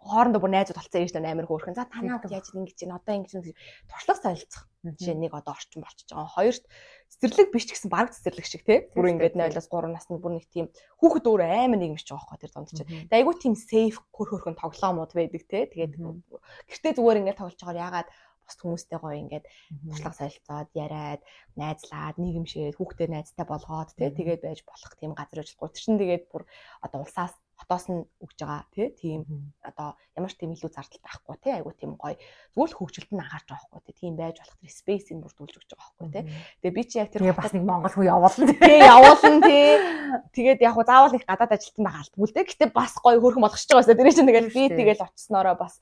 B: хоорондоо бүр найзууд болцсон нар амар хөөрхөн. За танаа яаж ингэж чинь одоо ингэж туршлага солилцох. Жишээ нэг одоо орчин болчихж байгаа. Хоёрт цэцэрлэг биш ч гэсэн баг цэцэрлэг шиг тий. Бүр ингээд 0-аас 3 насны бүр нэг тийм хүүхэд өөр амар нийгэмч байгаа байхгүй тэр донд чинь. Тэгээ айгүй тийм сейф хөр хөрхөн тоглоомууд байдаг тий. Тэгээд гэртээ зүгээр ингээд тоглож байгаа ягаад бусд хүмүүстэй гоё ингээд туршлага солилцоод яриад найзлаад нийгэмшээд хүүхдээ найзтай болгоод тий тэгээд байж болох тийм газар ажиллахгүй чинь тэгээд бүр одоо улсаас хотоос нь өгж байгаа тий тийм одоо ямар ч тийм илүү зардал байхгүй тий айгу тийм гоё. Зүгээр л хөгжилт нь анхаарч байгаа байхгүй тий тийм байж болох тэр спейсийг бүрдүүлж өгч байгаа байхгүй тий тэгээ би чи яг тэр
A: бас нэг монгол хүү явуулна
B: тий явуулна тий. Тэгээд яг заавал их гадаад ажилтан байх алдгүй л дээ гэтээ бас гоё хөрхөн болгочихж байгаа байсан тэр чинь тэгэл би тэгэл очсноороо бас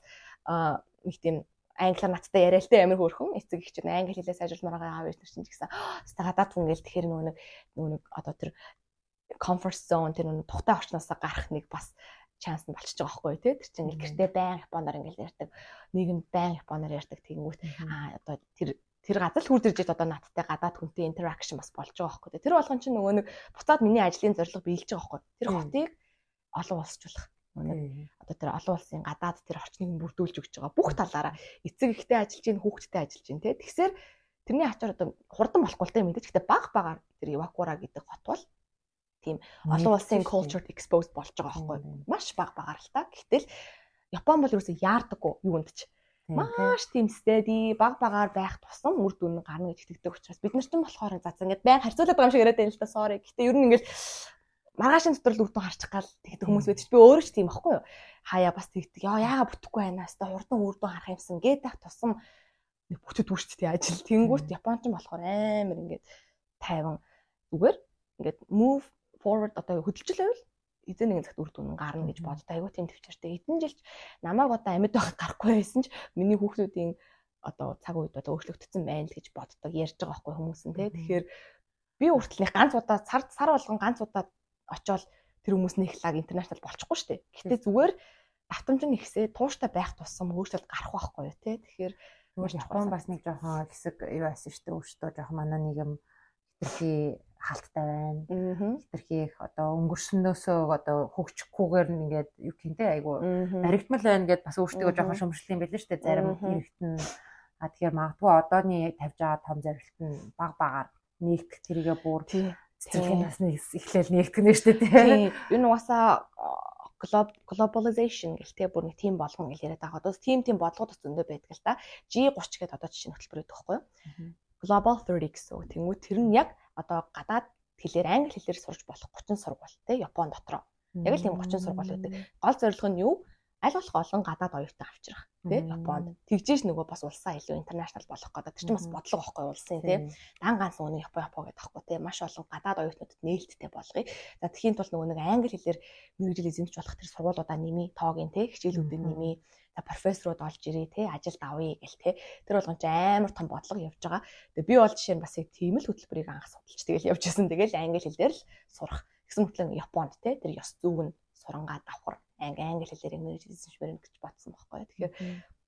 B: нэг тийм англиар надтай яриа л те амир хөөрхөн. Эцэг их чинь англи хэлээ сайжруулмаар байгаа аав ээж чинь ч гэсэн гадаад хүн гээл тэгэхээр нөгөө нэг нөгөө нэг одоо тэр comfort zone тэр нөгөө тухтай орчноосоо гарах нэг бас чанс нь болчихж байгаа байхгүй тий. Тэр чинь гэртээ байн японоор ингээл ярьдаг. Нийгэм байн японоор ярьдаг. Тэгэнгүүт аа одоо тэр тэр газар л хурд ирж одоо надтай гадаад хүнтэй interaction бас болж байгаа байхгүй тэр болгон чинь нөгөө нэг буцаад миний ажлын зорилго биелж байгаа байхгүй тэр хотыг олон улсчлах одоо тэр олон улсын гадаад тэр орчныг бүрдүүлж өгч байгаа бүх талаараа эцэг ихтэй ажиллаж гин хүүхдтэй ажиллаж гин тий. Тэгэхээр тэрний ачаар одоо хурдан болохгүй л дээ мэдээж гэхдээ баг багаар тэр Ивакура гэдэг хот бол тийм олон улсын cultured exposed болж байгаа байхгүй маш баг багаар л та. Гэтэл Япон бол ерөөсөө яардаггүй юунд ч. Маш тийм steady баг багаар байх тусам үр дүн гарна гэж итгэдэг учраас бид нар ч болохоор за за ингээд байн харьцуулаад байгаа юм шиг яриад байна л да sorry. Гэхдээ ер нь ингээд маргаашийн дотор л үрдэн харчих гал тэгдэг хүмүүс байдаг чи би өөрөө ч тийм байхгүй юу хаяа бас тэгдэг яа яага бүтэхгүй байна хаста хурдан үрдэн харах юмсан гэдэг тусам бүтэд үрчтэй ажил. Тэнгүүт Японч болохоор амар ингээд тайван зүгээр ингээд move forward одоо хөдөлж л байвал эзэн нэгэн цагт үр дүн гарна гэж боддог. Айгуу тийм төвчөртэй. Эдэн жилч намайг одоо амьд байхад гарахгүй байсан ч миний хүүхдүүдийн одоо цаг үед одоо өөрчлөгдсөн байна л гэж боддог. Ярьж байгаа байхгүй хүмүүс нь тий. Тэгэхээр би хүртэл нэг ганц удаа сар сар болгон ганц удаа очиод тэр хүмүүсний их лаг интернэшнл болчихгүй шүү дээ. Гэтэ зүгээр давтамж нь ихсээ тууштай байх тусам өөрчлөлт гарах байхгүй юу тий. Тэгэхээр
A: Япон бас нэг жоохон хэсэг юу байсан шүү дээ. Өөртөө жоохон манай нийгэм хитрхи халттай байна. Хитрхи их одоо өнгөрснөөсөө одоо хөгжихгүйгээр ингээд юу гэнтэй айгу баригдмал байна гэд бас өөртөө жоохон шөмжлөх юм байлээ шүү дээ. Зарим хэрэгтэн а тэгэхээр магадгүй одооний тавьж байгаа том зорилт нь баг багаар нэгт тэрийгэ бүр цэцэрлэгийн насны эхлээл нэгтгэх нэ шүү дээ.
B: Энэ угаасаа globalization те бүр нэг team болгоно гэж яриад байгаа. Одоо team team бодлогод зөндөө байдаг л та. G30 гэдэг одоо жишээ хөтөлбөр өгөх байхгүй юу? Global 30 гэсэн үг. Тэнгүү тэр нь яг одоо гадаад хэлээр англи хэлээр сурч болох 30 сургууль те Япон дотроо. Яг л тийм 30 сургууль байдаг. Гол зорилго нь юу? Аль болох олон гадаад оюутан авчрах тий Японд тэгжээш нөгөө бас улсаа илүү интернэшнл болох гэдэг. Тэр чинь бас бодлого байхгүй улсын тий дан ганц нөгөө Япон Япон гэдэг ахгүй тий маш олон гадаад оюутнуудад нээлттэй болгоё. За тхийн тулд нөгөө нэг англи хэлээр мэрэгжил эзэмш болох тэр сургуулиудаа нэмий тоогийн тий хичээлүүдийг нэмий за профессорууд олж ирээ тий ажилд авъя гэл тий тэр болгон ч амар том бодлого явж байгаа. Тэгээ би бол жишээ нь бас яг тийм л хөтөлбөрийг анх судалж тэгэл явж байсан. Тэгэл англи хэлээр л сурах. Гэсэн мэтлэн Японд тий тэр ёс зүйн сурангаа давхар анги англи хэлээр мэрэгжлсэн шмэрэн гэж бодсон байхгүй. Тэгэхээр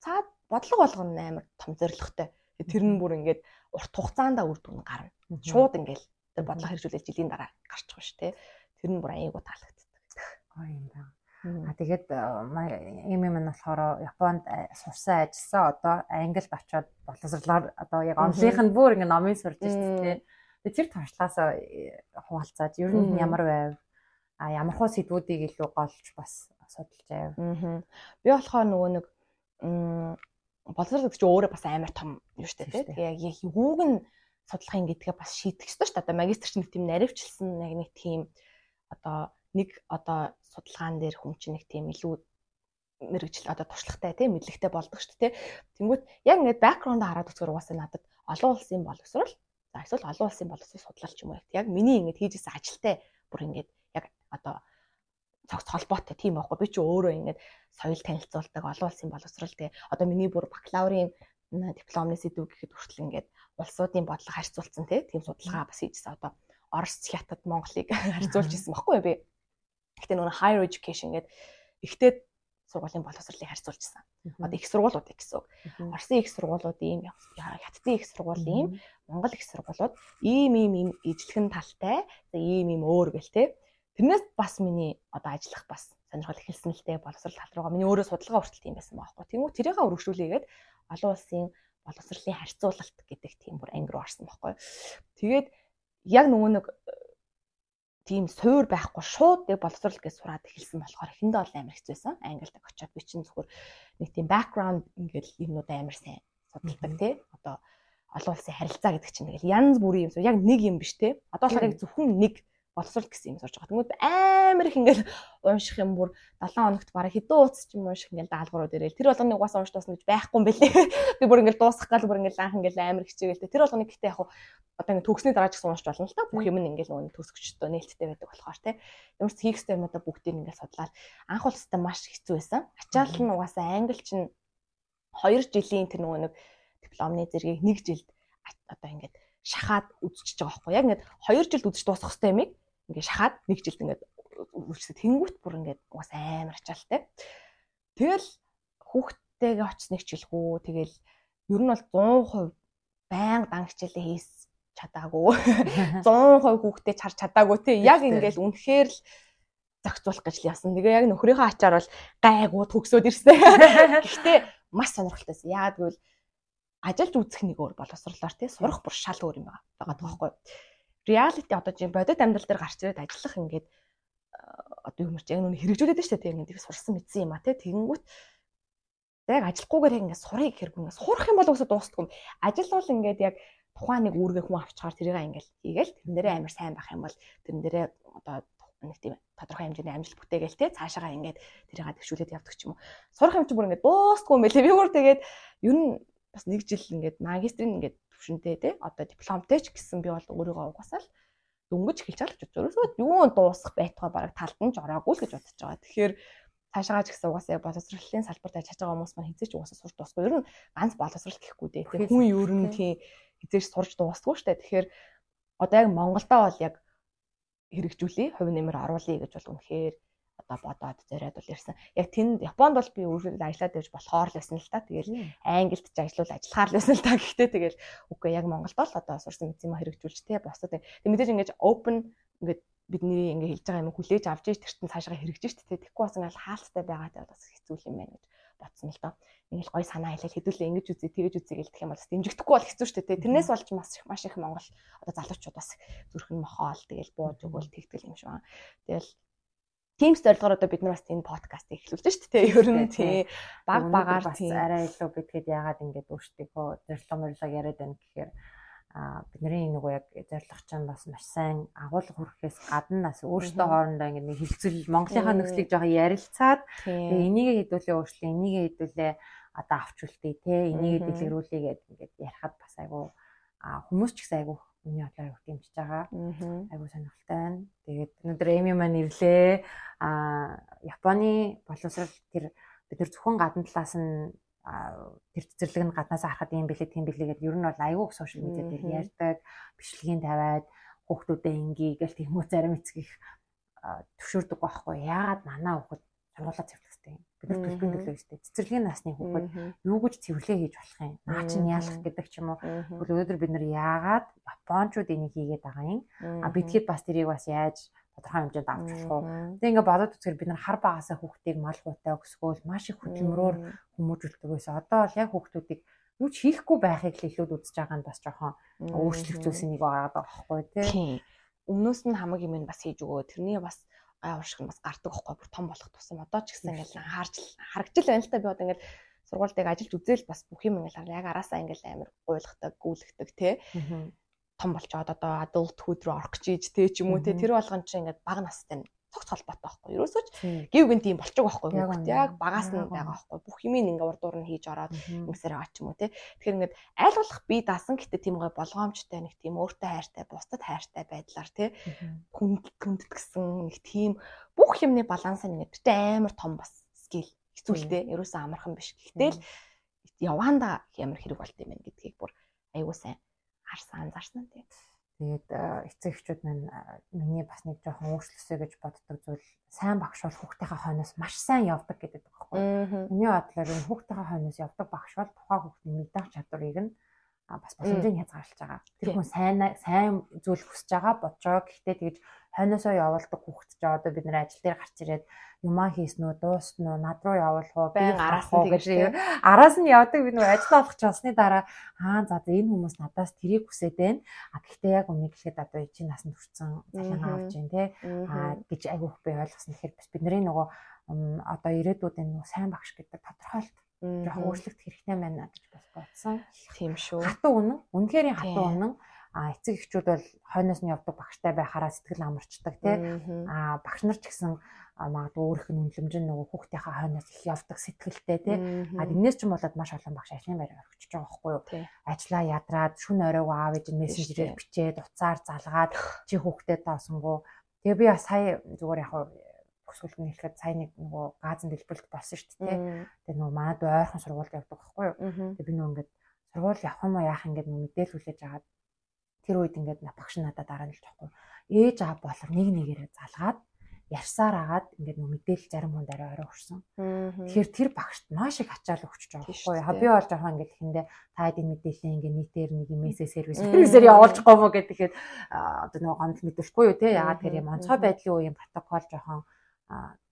B: цаад бодлого болгоно амар том зоригтой. Тэр нь бүр ингээд урт хугацаанд үр дүн гарна. Шууд ингээд тэр бодлого хэрэгжүүлээд жилийн дараа гарчих шүү дээ. Тэр нь бүр аяйгуу таалагддаг.
A: Гоо юм байна. А тэгээд юм юм нь болохоор Японд сурсан ажилласан одоо Англид очиод боловсрлоор одоо яг онлынх нь бүр ингээ номын сурж ирсэн тийм. Тэгээд тэр туршлагаас хуваалцаад ер нь ямар байв? А ямар хөө сэдвүүдийг илүү голж бас судалж байв.
B: Аа. Би болохоор нөгөө нэг боловсрол гэдэг чинь өөрөө бас амар том юм шүү дээ. Тэгээ яг юуг нь судлахын гэдгээ бас шийдэх ёстой шүү дээ. Одоо магистр чинь тийм наривчлсан яг нэг тийм одоо нэг одоо судалгаан дээр хүн чинь нэг тийм илүү мэрэгжил одоо туршлагатай тийм мэдлэгтэй болдог шүү дээ. Тэнгүүт яг ингээд бэкграунд хараад үзэхээр угаасаа надад олон улсын боловсрол за эсвэл олон улсын боловсрол судлал ч юм уу яг миний ингээд хийжсэн ажилтай бүр ингээд одоо цогц холбоотой тийм байхгүй би чи өөрөө ингээд соёл танилцуулдаг олон улсын боловсрал тэгээ одоо миний бүр бакалаврын дипломны сэдв гэхэд хүртэл ингээд улсуудын бодлого харьцуулсан тийм судалгаа бас хийжсэн одоо Орос хятад Монголыг харьцуулж исэн байхгүй би гэхдээ нөгөө higher education гэдэг ихтэй сургуулийн боловсролыг харьцуулжсан. Одоо их сургуулиуд гэсэн үг. Оросын их сургуулиуд ийм, хятадын их сургууль ийм, Монгол их сургуулиуд ийм ийм ийм ижлэгэн талтай, ийм ийм өөр гэл те. Тэрнээс бас миний одоо ажиллах бас сонирхол эхэлсэн л дээ боловсрол тал руугаа миний өөрөө судалгаа хүртэл тийм байсан байхгүй. Тэнгүү тэрийг өргөжлүүлээгээд олон улсын боловсролын харьцуулалт гэдэг тийм бүр анги руу орсон байхгүй. Тэгээд яг нөгөө нэг тийм суур байхгүй шууд яг боловсрол гэж сураад эхэлсэн болохоор эхэндээ бол амар хэцүү байсан. Англид очиод би чинь зөвхөр нэг тийм бэкграунд ингээл юмнууд амар сайн судалдаг тий. Одоо олон улсын харилцаа гэдэг чинь тэгэл янз бүрийн юм. Яг нэг юм биш тий. Одоо болохоор яг зөвхөн нэг боловсрол гэсэн юм сурж байгаа. Тэнгүүд амар их ингээл унших юм бүр 7 хоногт бараг хэдэн ууц ч юм унших ингээл даалгаврууд ирээл. Тэр болгоныг угаасаа унш дуусна гэж байхгүй юм бэлээ. Би бүр ингээл дуусгах гал бүр ингээл анх ингээл амар хичээгээл. Тэр болгоныг гэхдээ яг одоо ингээд төгсний дараа ч гэсэн уншиж болно л та. Бүх юм нь ингээл нөгөө төгсгчтэй нээлттэй байдаг болохоор те. Ямар ч хийх ёстой юмудаа бүгдийг ингээл судлаад анх хэвээр маш хэцүү байсан. Ачаал нь угаасаа англи чинь 2 жилийн тэр нөгөө нэг дипломны зэргийг 1 жилд одоо ингээд шахаад үзчихэж байгаа байхгүй яг ингээд 2 жилд үзэж дуусгах хэрэгтэй юм ингээд шахаад нэг жилд ингээд үржсэ тэнгүүт бүр ингээд угаас амар ачаалтай. Тэгэл хүүхдтэйгээ очсныг ч хэлгүй. Тэгэл ер нь бол 100% байнга дан хичээлээ хийс чадаагүй. 100% хүүхдэд чарч чадаагүй тий. Яг ингээд үнэхээр л зохицуулах гэж л яасан. Тэгээ яг нөхрийнхөө ачаар бол гайгүй төгсөөд ирсэн. Гэхдээ маш сонирхолтойсэн. Яагаад гэвэл ажиллаж үзэх нэг өөр боловсрлоор тий сурах бүр шал өөр юм байгаа. Байгаа байхгүй reality одоо жин бодит амьдрал дээр гарч ирээд ажиллах ингээд одоо юм чи яг нүг хэрэгжүүлээд штэ тийм ингээд сурсан мэдсэн юм а тий тэгэнгүүт яг ажиллахгүйгээр яг ингээд сурыг хэрэг ингээд сурах юм бол өсө дуустдаг юм ажил бол ингээд яг тухайн нэг үүргээ хүн авчгаар тэрийг ингээд хийгээл тэрэн дээрээ амар сайн байх юм бол тэрэн дээрээ одоо нэг тийм тодорхой хэмжээний амжилт бүтээгээл те. Цаашаа ингээд тэрийг тэгшүүлээд явдаг ч юм уу. Сурах юм чи бүр ингээд дуустгүй юм байлээ. Би бүр тэгээд ер нь бас нэг жил ингээд магистрийн ингээд төвшөнтэй тий одоо дипломтой ч гэсэн би бол өөрийгөө угасаал дөнгөж эхэлж гэж өөрөөсөө юу дуусах байтугай бараг талд нь ж ороогүй л гэж бодож байгаа. Тэгэхээр цаашаагаа ч гэсэн угаасаа боловсролын салбарт ажиллаж байгаа хүмүүс маань хизээч угаасаа сурч дуусгүй. Ер нь ганц боловсрол гэхгүй дээ. Тэгэхээр хүн ер нь тийм хизээч сурч дуусгүй штэ. Тэгэхээр одоо яг Монголдоо бол яг хэрэгжүүлээ, хувь нэмэр оруулъя гэж бол үнэхээр одоо бодоод зориод бол ирсэн. Яг тэнд Японд бол би өөрөө ажиллаад байж болохоор л байсан л та. Тэгэл Англид ч ажиллавал ажиллахаар л байсан л та. Гэхдээ тэгэл үгүй яг Монголд бол одоо сурсан мэдээ хэрэгжүүлж тэ босдод. Тэг мэдээж ингэж open ингээд бидний ингээ хэлж байгаа юм хүлээж авч иж тэртэн цаашаа хэрэгжиж штэ тэгэхгүй бас ингээл хаалттай байгаатай бас хэцүү юм байна гэж бодсон л доо. Ингээл гой санаа хэлэл хэдүүлээ ингэж үзье тэгэж үзье гэл гэх юм бол дэмжигдэхгүй бол хэцүү штэ тэрнээс болж маш их маш их Монгол одоо залуучууд бас зүрхэн мохоол тэгэл бууж өгөөл тэгтгэл юм шиг байна. Тэгэл Teams зорилгоор одоо бид нар бас энэ подкастыг эхлүүлж шүү дээ. Ер нь тий баг багаар
A: бас арай илүү битгэд яагаад ингэж өөртөө зорилго мөрөлөг яриад байна гэхээр а бидний нөгөө яг зорилго чинь бас маш сайн агуулга хүрэхээс гадна бас өөртөө хоорондоо ингэ нэг хилцэл Монголынхаа нөхцөлийг жоохон ярилцаад тэгээ энийг хэдүүлээ өөрчлөө энийг хэдүүлээ одоо авч үлдээ те энийг дэлгэрүүлээ гэдэг ингээд ярихад бас айгу хүмүүс ч гэсэн айгу миний бодлоор айгу дэмжиж байгаа. Айгу сонирхолтой байна. Тэгээд өнөөдөр Эми маань ирлээ. А Японы боловсрал тэр бид нар зөвхөн гадна талаас нь тэр цэцэрлэг нь гаднаас харахад юм бэлээ тийм бэлээ гэдэг ер нь бол аюу сошиал медиа дээр ярьдаг бичлэгийн тавиад хүүхдүүдэд ингээ гэл тийм үү зарим эцгих төвшөрдөг байхгүй яагаад манаа хүүхд сургуулаа цэвэрлэхтэй бид нар төлбөрийн төлөө өстэй. Цэцэрлэгийн насны хүүхэд юу гэж цэвэрлээ хийж болох юм? Наа чинь яалах гэдэг ч юм уу? Тэгвэл өнөөдөр бид нар яагаад японочууд энийг хийгээд байгаа юм? А бидгээд бас тэрийг бас яаж тодорхой хэмжээнд авч болох уу. Тэгээ ингээ бодоод үзэхээр бид нар хар багасаа хүүхдийг мал гуйтай өсгөөл маш их хөдөлмөрөөр хүмүүжүүлдэг байсан. Одоо бол яг хүүхдүүдийг юу ч хийхгүй байхыг л илүүд үзэж байгаа нь бас жоохон өөрчлөгцүүлсэн нэг байгаа байхгүй тий.
B: Өмнөөс нь хамаг юм бас хийж өгөө. Тэрний бас гай уршиг нь бас гардаг байхгүй бүр том болох тусам. Одоо ч гэсэн ингээл харж харагдж байна л та. Би одоо ингээл сургуультайг ажиллаж үзээл бас бүх юм ингээл яг араасаа ингээл амар гуйлахдаг гүйлгдэг тий том болчоод одоо adulthood руу орох гэж ийж те ч юм уу те. Тэр болгон чинь ингээд бага настай нь цогц холбоотой байхгүй юу. Ерөөсөж гів гэн тийм болчих байхгүй. Яг багаас нь байгаа байхгүй. Бүх юмыг ингээ урдуур нь хийж ороод ингэсээр байгаа ч юм уу те. Тэгэхээр ингээд аль болох би даасан гэтээ тийм гой болгоомжтой нэг тийм өөртөө хайртай, бусдад хайртай байдлаар те. Хүнд хүндэт гсэн нэг тийм бүх юмны баланс нь ингээд амар том бас скил хэцүүлтэй. Ерөөсөө амархан биш. Гэхдээ л яваанда ямар хэрэг болт юм бэ гэдгийг бүр аюу сайн харсан анзаарсан тийм.
A: Тэгээд эцэг эхчүүд маань миний бас нэг жоохон өөрчлөсөө гэж боддог зүйл сайн багш бол хүүхдийнхээ хойноос маш сайн явдаг гэдэг байгаа байхгүй. Миний бодлоор энэ хүүхдийнхээ хойноос явдаг багш бол тухайн хүүхдийн мэдэх чадварыг нь бас боломжийг хязгаарлаж байгаа. Тэр хүн сайн сайн зүйл хүсэж байгаа боджоо. Гэхдээ тэгж хойноосоо явуулдаг хүүхд ч одоо бид нэр ажил дээр гарч ирээд юмаа хийснүү, дууснуу, над руу явуулах уу,
B: би араас нь
A: гэж араас нь явдаг би нөгөө ажил олох часны дараа аа за энэ хүмүүс надаас тэрийг хүсээд байна. А гэхдээ яг үнийг хэлэхэд одоо чи насанд хүрсэн цалингаа авч जैन те а гэж айгүйх би ойлгосон. Тэгэхээр бидний нөгөө одоо ирээдүйдээ нөгөө сайн багш гэдэг тодорхойлт жоохон өөрчлөлт хэрэгтэй байна гэж бодсон.
B: Тийм шүү.
A: Хатуу үнэн, үнэхээр хатуу үнэн. А эцэг эхчүүд бол хойноос нь явдаг багштай байхаараа сэтгэл амарчдаг тий. А багш нар ч гэсэн магадгүй өөрөх нь үнэлэмж нь нөгөө хүүхдийнхээ хойноос их явдаг сэтгэлтэй тий. А энэс ч юм болоод маш олон багш ажлын байр орхиж байгаа байхгүй юу. Ажлаа ядраад шүн оройгоо аав ээж мессенжерээр бичээд уцаар залгаад чи хүүхдэд таасангуу. Тэгээ би сая зүгээр яг өсвөл нь хэлэхэд сайн нэг нөгөө газан дэлбэлт болсон шүү дээ. Тэгээ нөгөө манад ойрхон сургуульд явдаг байхгүй юу. Тэгээ би нөгөө ингээд сургууль явах юм уу яах ингээд мэдээлэл хүлээж агаад тэр үед ингээд багш надад дараа нь л жоохгүй. Ээж аав болор нэг нэгээрээ залгаад ярьсаар агаад ингээд нөө мэдээлэл зарим хүнд арай орой өрсөн. Тэгэхээр тэр багшд маш их ачаал өгч байгаа байхгүй юу. Би бол жоохон ингээд ихэндээ та энэ мэдээлэл ингээд нийтээр нэг мессеж сервис сервисээр явуулж мó гэдэг ихэд одоо нөгөө гомдол мэдүүлэхгүй юу те. Ягаад тэр юм онцгой байдлын үеийн протокол жоохон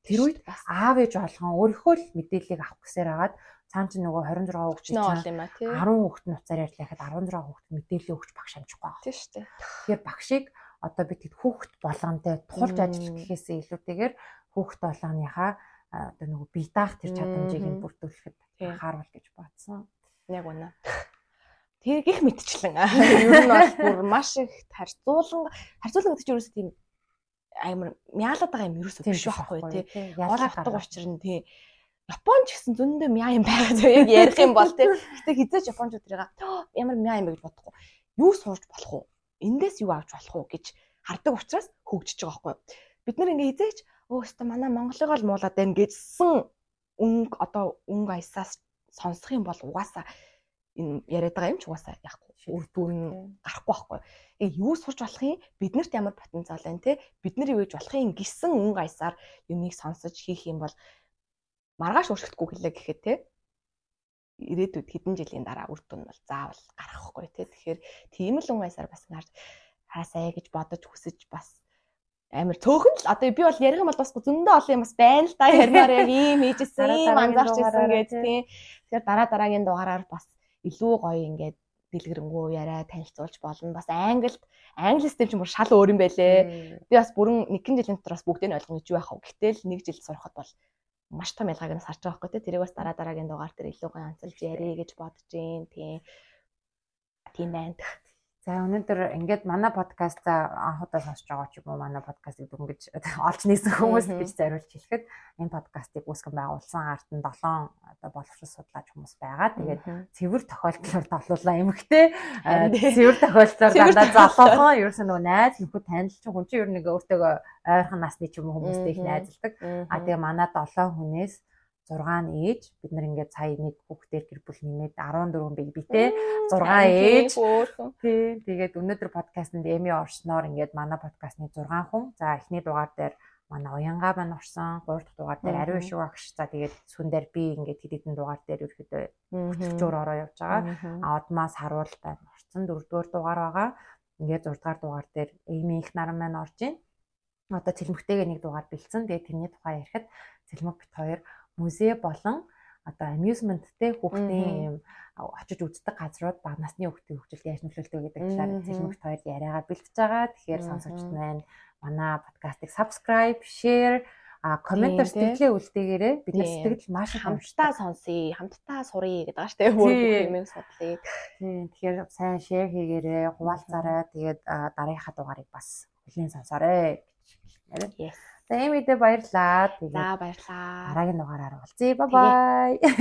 A: тэр үед аав ээж болгон өөрийнхөө л мэдээллийг авах гэсээр агаад цаан чинь нөгөө 26 хүүхд чинь 10 хүүхд нуцаар ярьлахад 16 хүүхд мэдээлэл өгч багш амжихгүй
B: байна. Тийм шүү дээ.
A: Тэгэхээр багшийг одоо би тэгэд хүүхд болгонтэй тулж ажиллах гэхээсээ илүүтэйгээр хүүхд болгоныхаа одоо нөгөө бие даах тэр чадамжийг нь бүрдүүлэхэд анхааруул гэж бодсон.
B: Яг үнэ. Тэр гих мэдчлэн. Ер нь бол бүр маш их харьцуулан харьцуулан гэдэг чинь ерөөсөө тийм амар мяалаад байгаа юм ерөөсөө биш байхгүй тий. Яалаад гадаг учир нь тий Японч гэсэн зөндөө мяа юм байгаа зөв яг ярих юм бол тий. Гэтэ хизээч японочууд тэрийг ямар мяа юм бэ гэж бодохгүй. Юу сууж болох уу? Эндээс юу авч болох уу гэж хардаг учраас хөгжиж байгаа байхгүй? Бид нар ингээ хизээч өө өстө манай Монголыг л муулаад байна гэжсэн өнгө одоо өнгө аясаас сонсох юм бол угаасаа энэ яриад байгаа юм ч угаасаа яахгүй үр дүн гарахгүй байхгүй. Э юу сурч болох юм? Биднэрт ямар потенциал байна те? Бид нар юу гэж болох юм? Гисэн өнгө аясаар юмыг сонсож хийх юм бол маргааш өөрчлөхгүй хэлээ гэхэд те? Ирээдүйд хэдэн жилийн дараа үр дүн бол заавал гарахгүй те? Тэгэхээр тийм л ун аясаар бас харж хаасаа гэж бодож хүсэж бас амар цөөхөн л одоо би бол ярих юм бол бас зөндөө олон юм бас байна л да. Ярмаар яг ийм хийжсэн ийм анзаарч ирсэн гэж тийм. Тэгэхээр дараа дараагийн дугаараар бас илүү гоё ингээд дэлгэрэнгүй яриа танилцуулж болно. Бас англид англи систем чинь бүр шал өөр юм байлээ. Би бас бүрэн нэгэн жилийн дотор бас бүгдийг нь ойлгоно гэж байх. Гэтэл нэг жил сурахад бол маш том ялгааг нь сарж байгаа байхгүй тэрийг бас дараа дараагийн дугаар дээр илүү гоё онцолж ярих гэж бодож гин тийм тийм байна.
A: За өнөөдөр ингээд манай подкаст анхудаа сонсож байгаа ч юм уу манай подкастыг дөнгөж олж нээсэн хүмүүс гэж зориулж хэлэхэд энэ подкастыг үүсгэн байгуулсан ард нь 7 одоо боловсрол судлаач хүмүүс байгаа. Тэгээд цэвэр тохиолдлоор тоглуулаа эмхтэй. Цэвэр тохиолдлоор дандаа залуухан ерөөсөө нөгөө найз нөхөд танилч хүн чинь ер нь өөртөө ойрхон насны ч юм уу хүмүүстэй их найзалдаг. А тэгээ манай 7 хүнээс 6 нь ээж бид нар ингээд сая нэг хүүхдээр гэр бүл нэмээд 14 бие битээ. 6 ээж. тий тэгээд өнөөдөр подкастт эми орсноор ингээд манай подкастны 6 хүн. За эхний дугаар дээр манай уянга байна орсон. 3 дахь дугаар дээр ариун шүү агш за тэгээд сүн дээр би ингээд хэд хэдэн дугаар дээр ерөөдөө хөтөлчөөр ороо явж байгаа. А одмаас харуул байна. Орсон 4 дугаар дугаар байгаа. Ингээд 6 дугаар дугаар дээр эми их наран маань орж ийн. Одоо цэлмэгтэйгээ нэг дугаар бэлдсэн. Тэгээд тэрний тухай ярихад цэлмэг бит хоёр музей болон одоо amusementтэй хүүхдийн юм очиж үздэг газрууд баг насны хүүхдийн хөгжилд яаж нөлөөлдөг гэдэг талаар цэлмэгт хоёр яриагаа бэлтэж байгаа. Тэгэхээр сонсогчд маань манай подкастыг subscribe, share а комментээр сэтгэлээ үлдээгээрээ бид нар сэтгэл маш
B: хамтдаа сонсъё, хамтдаа суръя гэдэг дээ. Бүр бүх юмыг судлаа.
A: Тийм. Тэгэхээр сайн share хийгээрээ, хуваалцаарай. Тэгээд дараагийнхаа дугаарыг бас хүлээн сонсоорой гэж.
B: Yes.
A: За ийм үедээ баярлаа.
B: За баярлаа.
A: Дараагийн дугаараар уулзъя. Бай бай.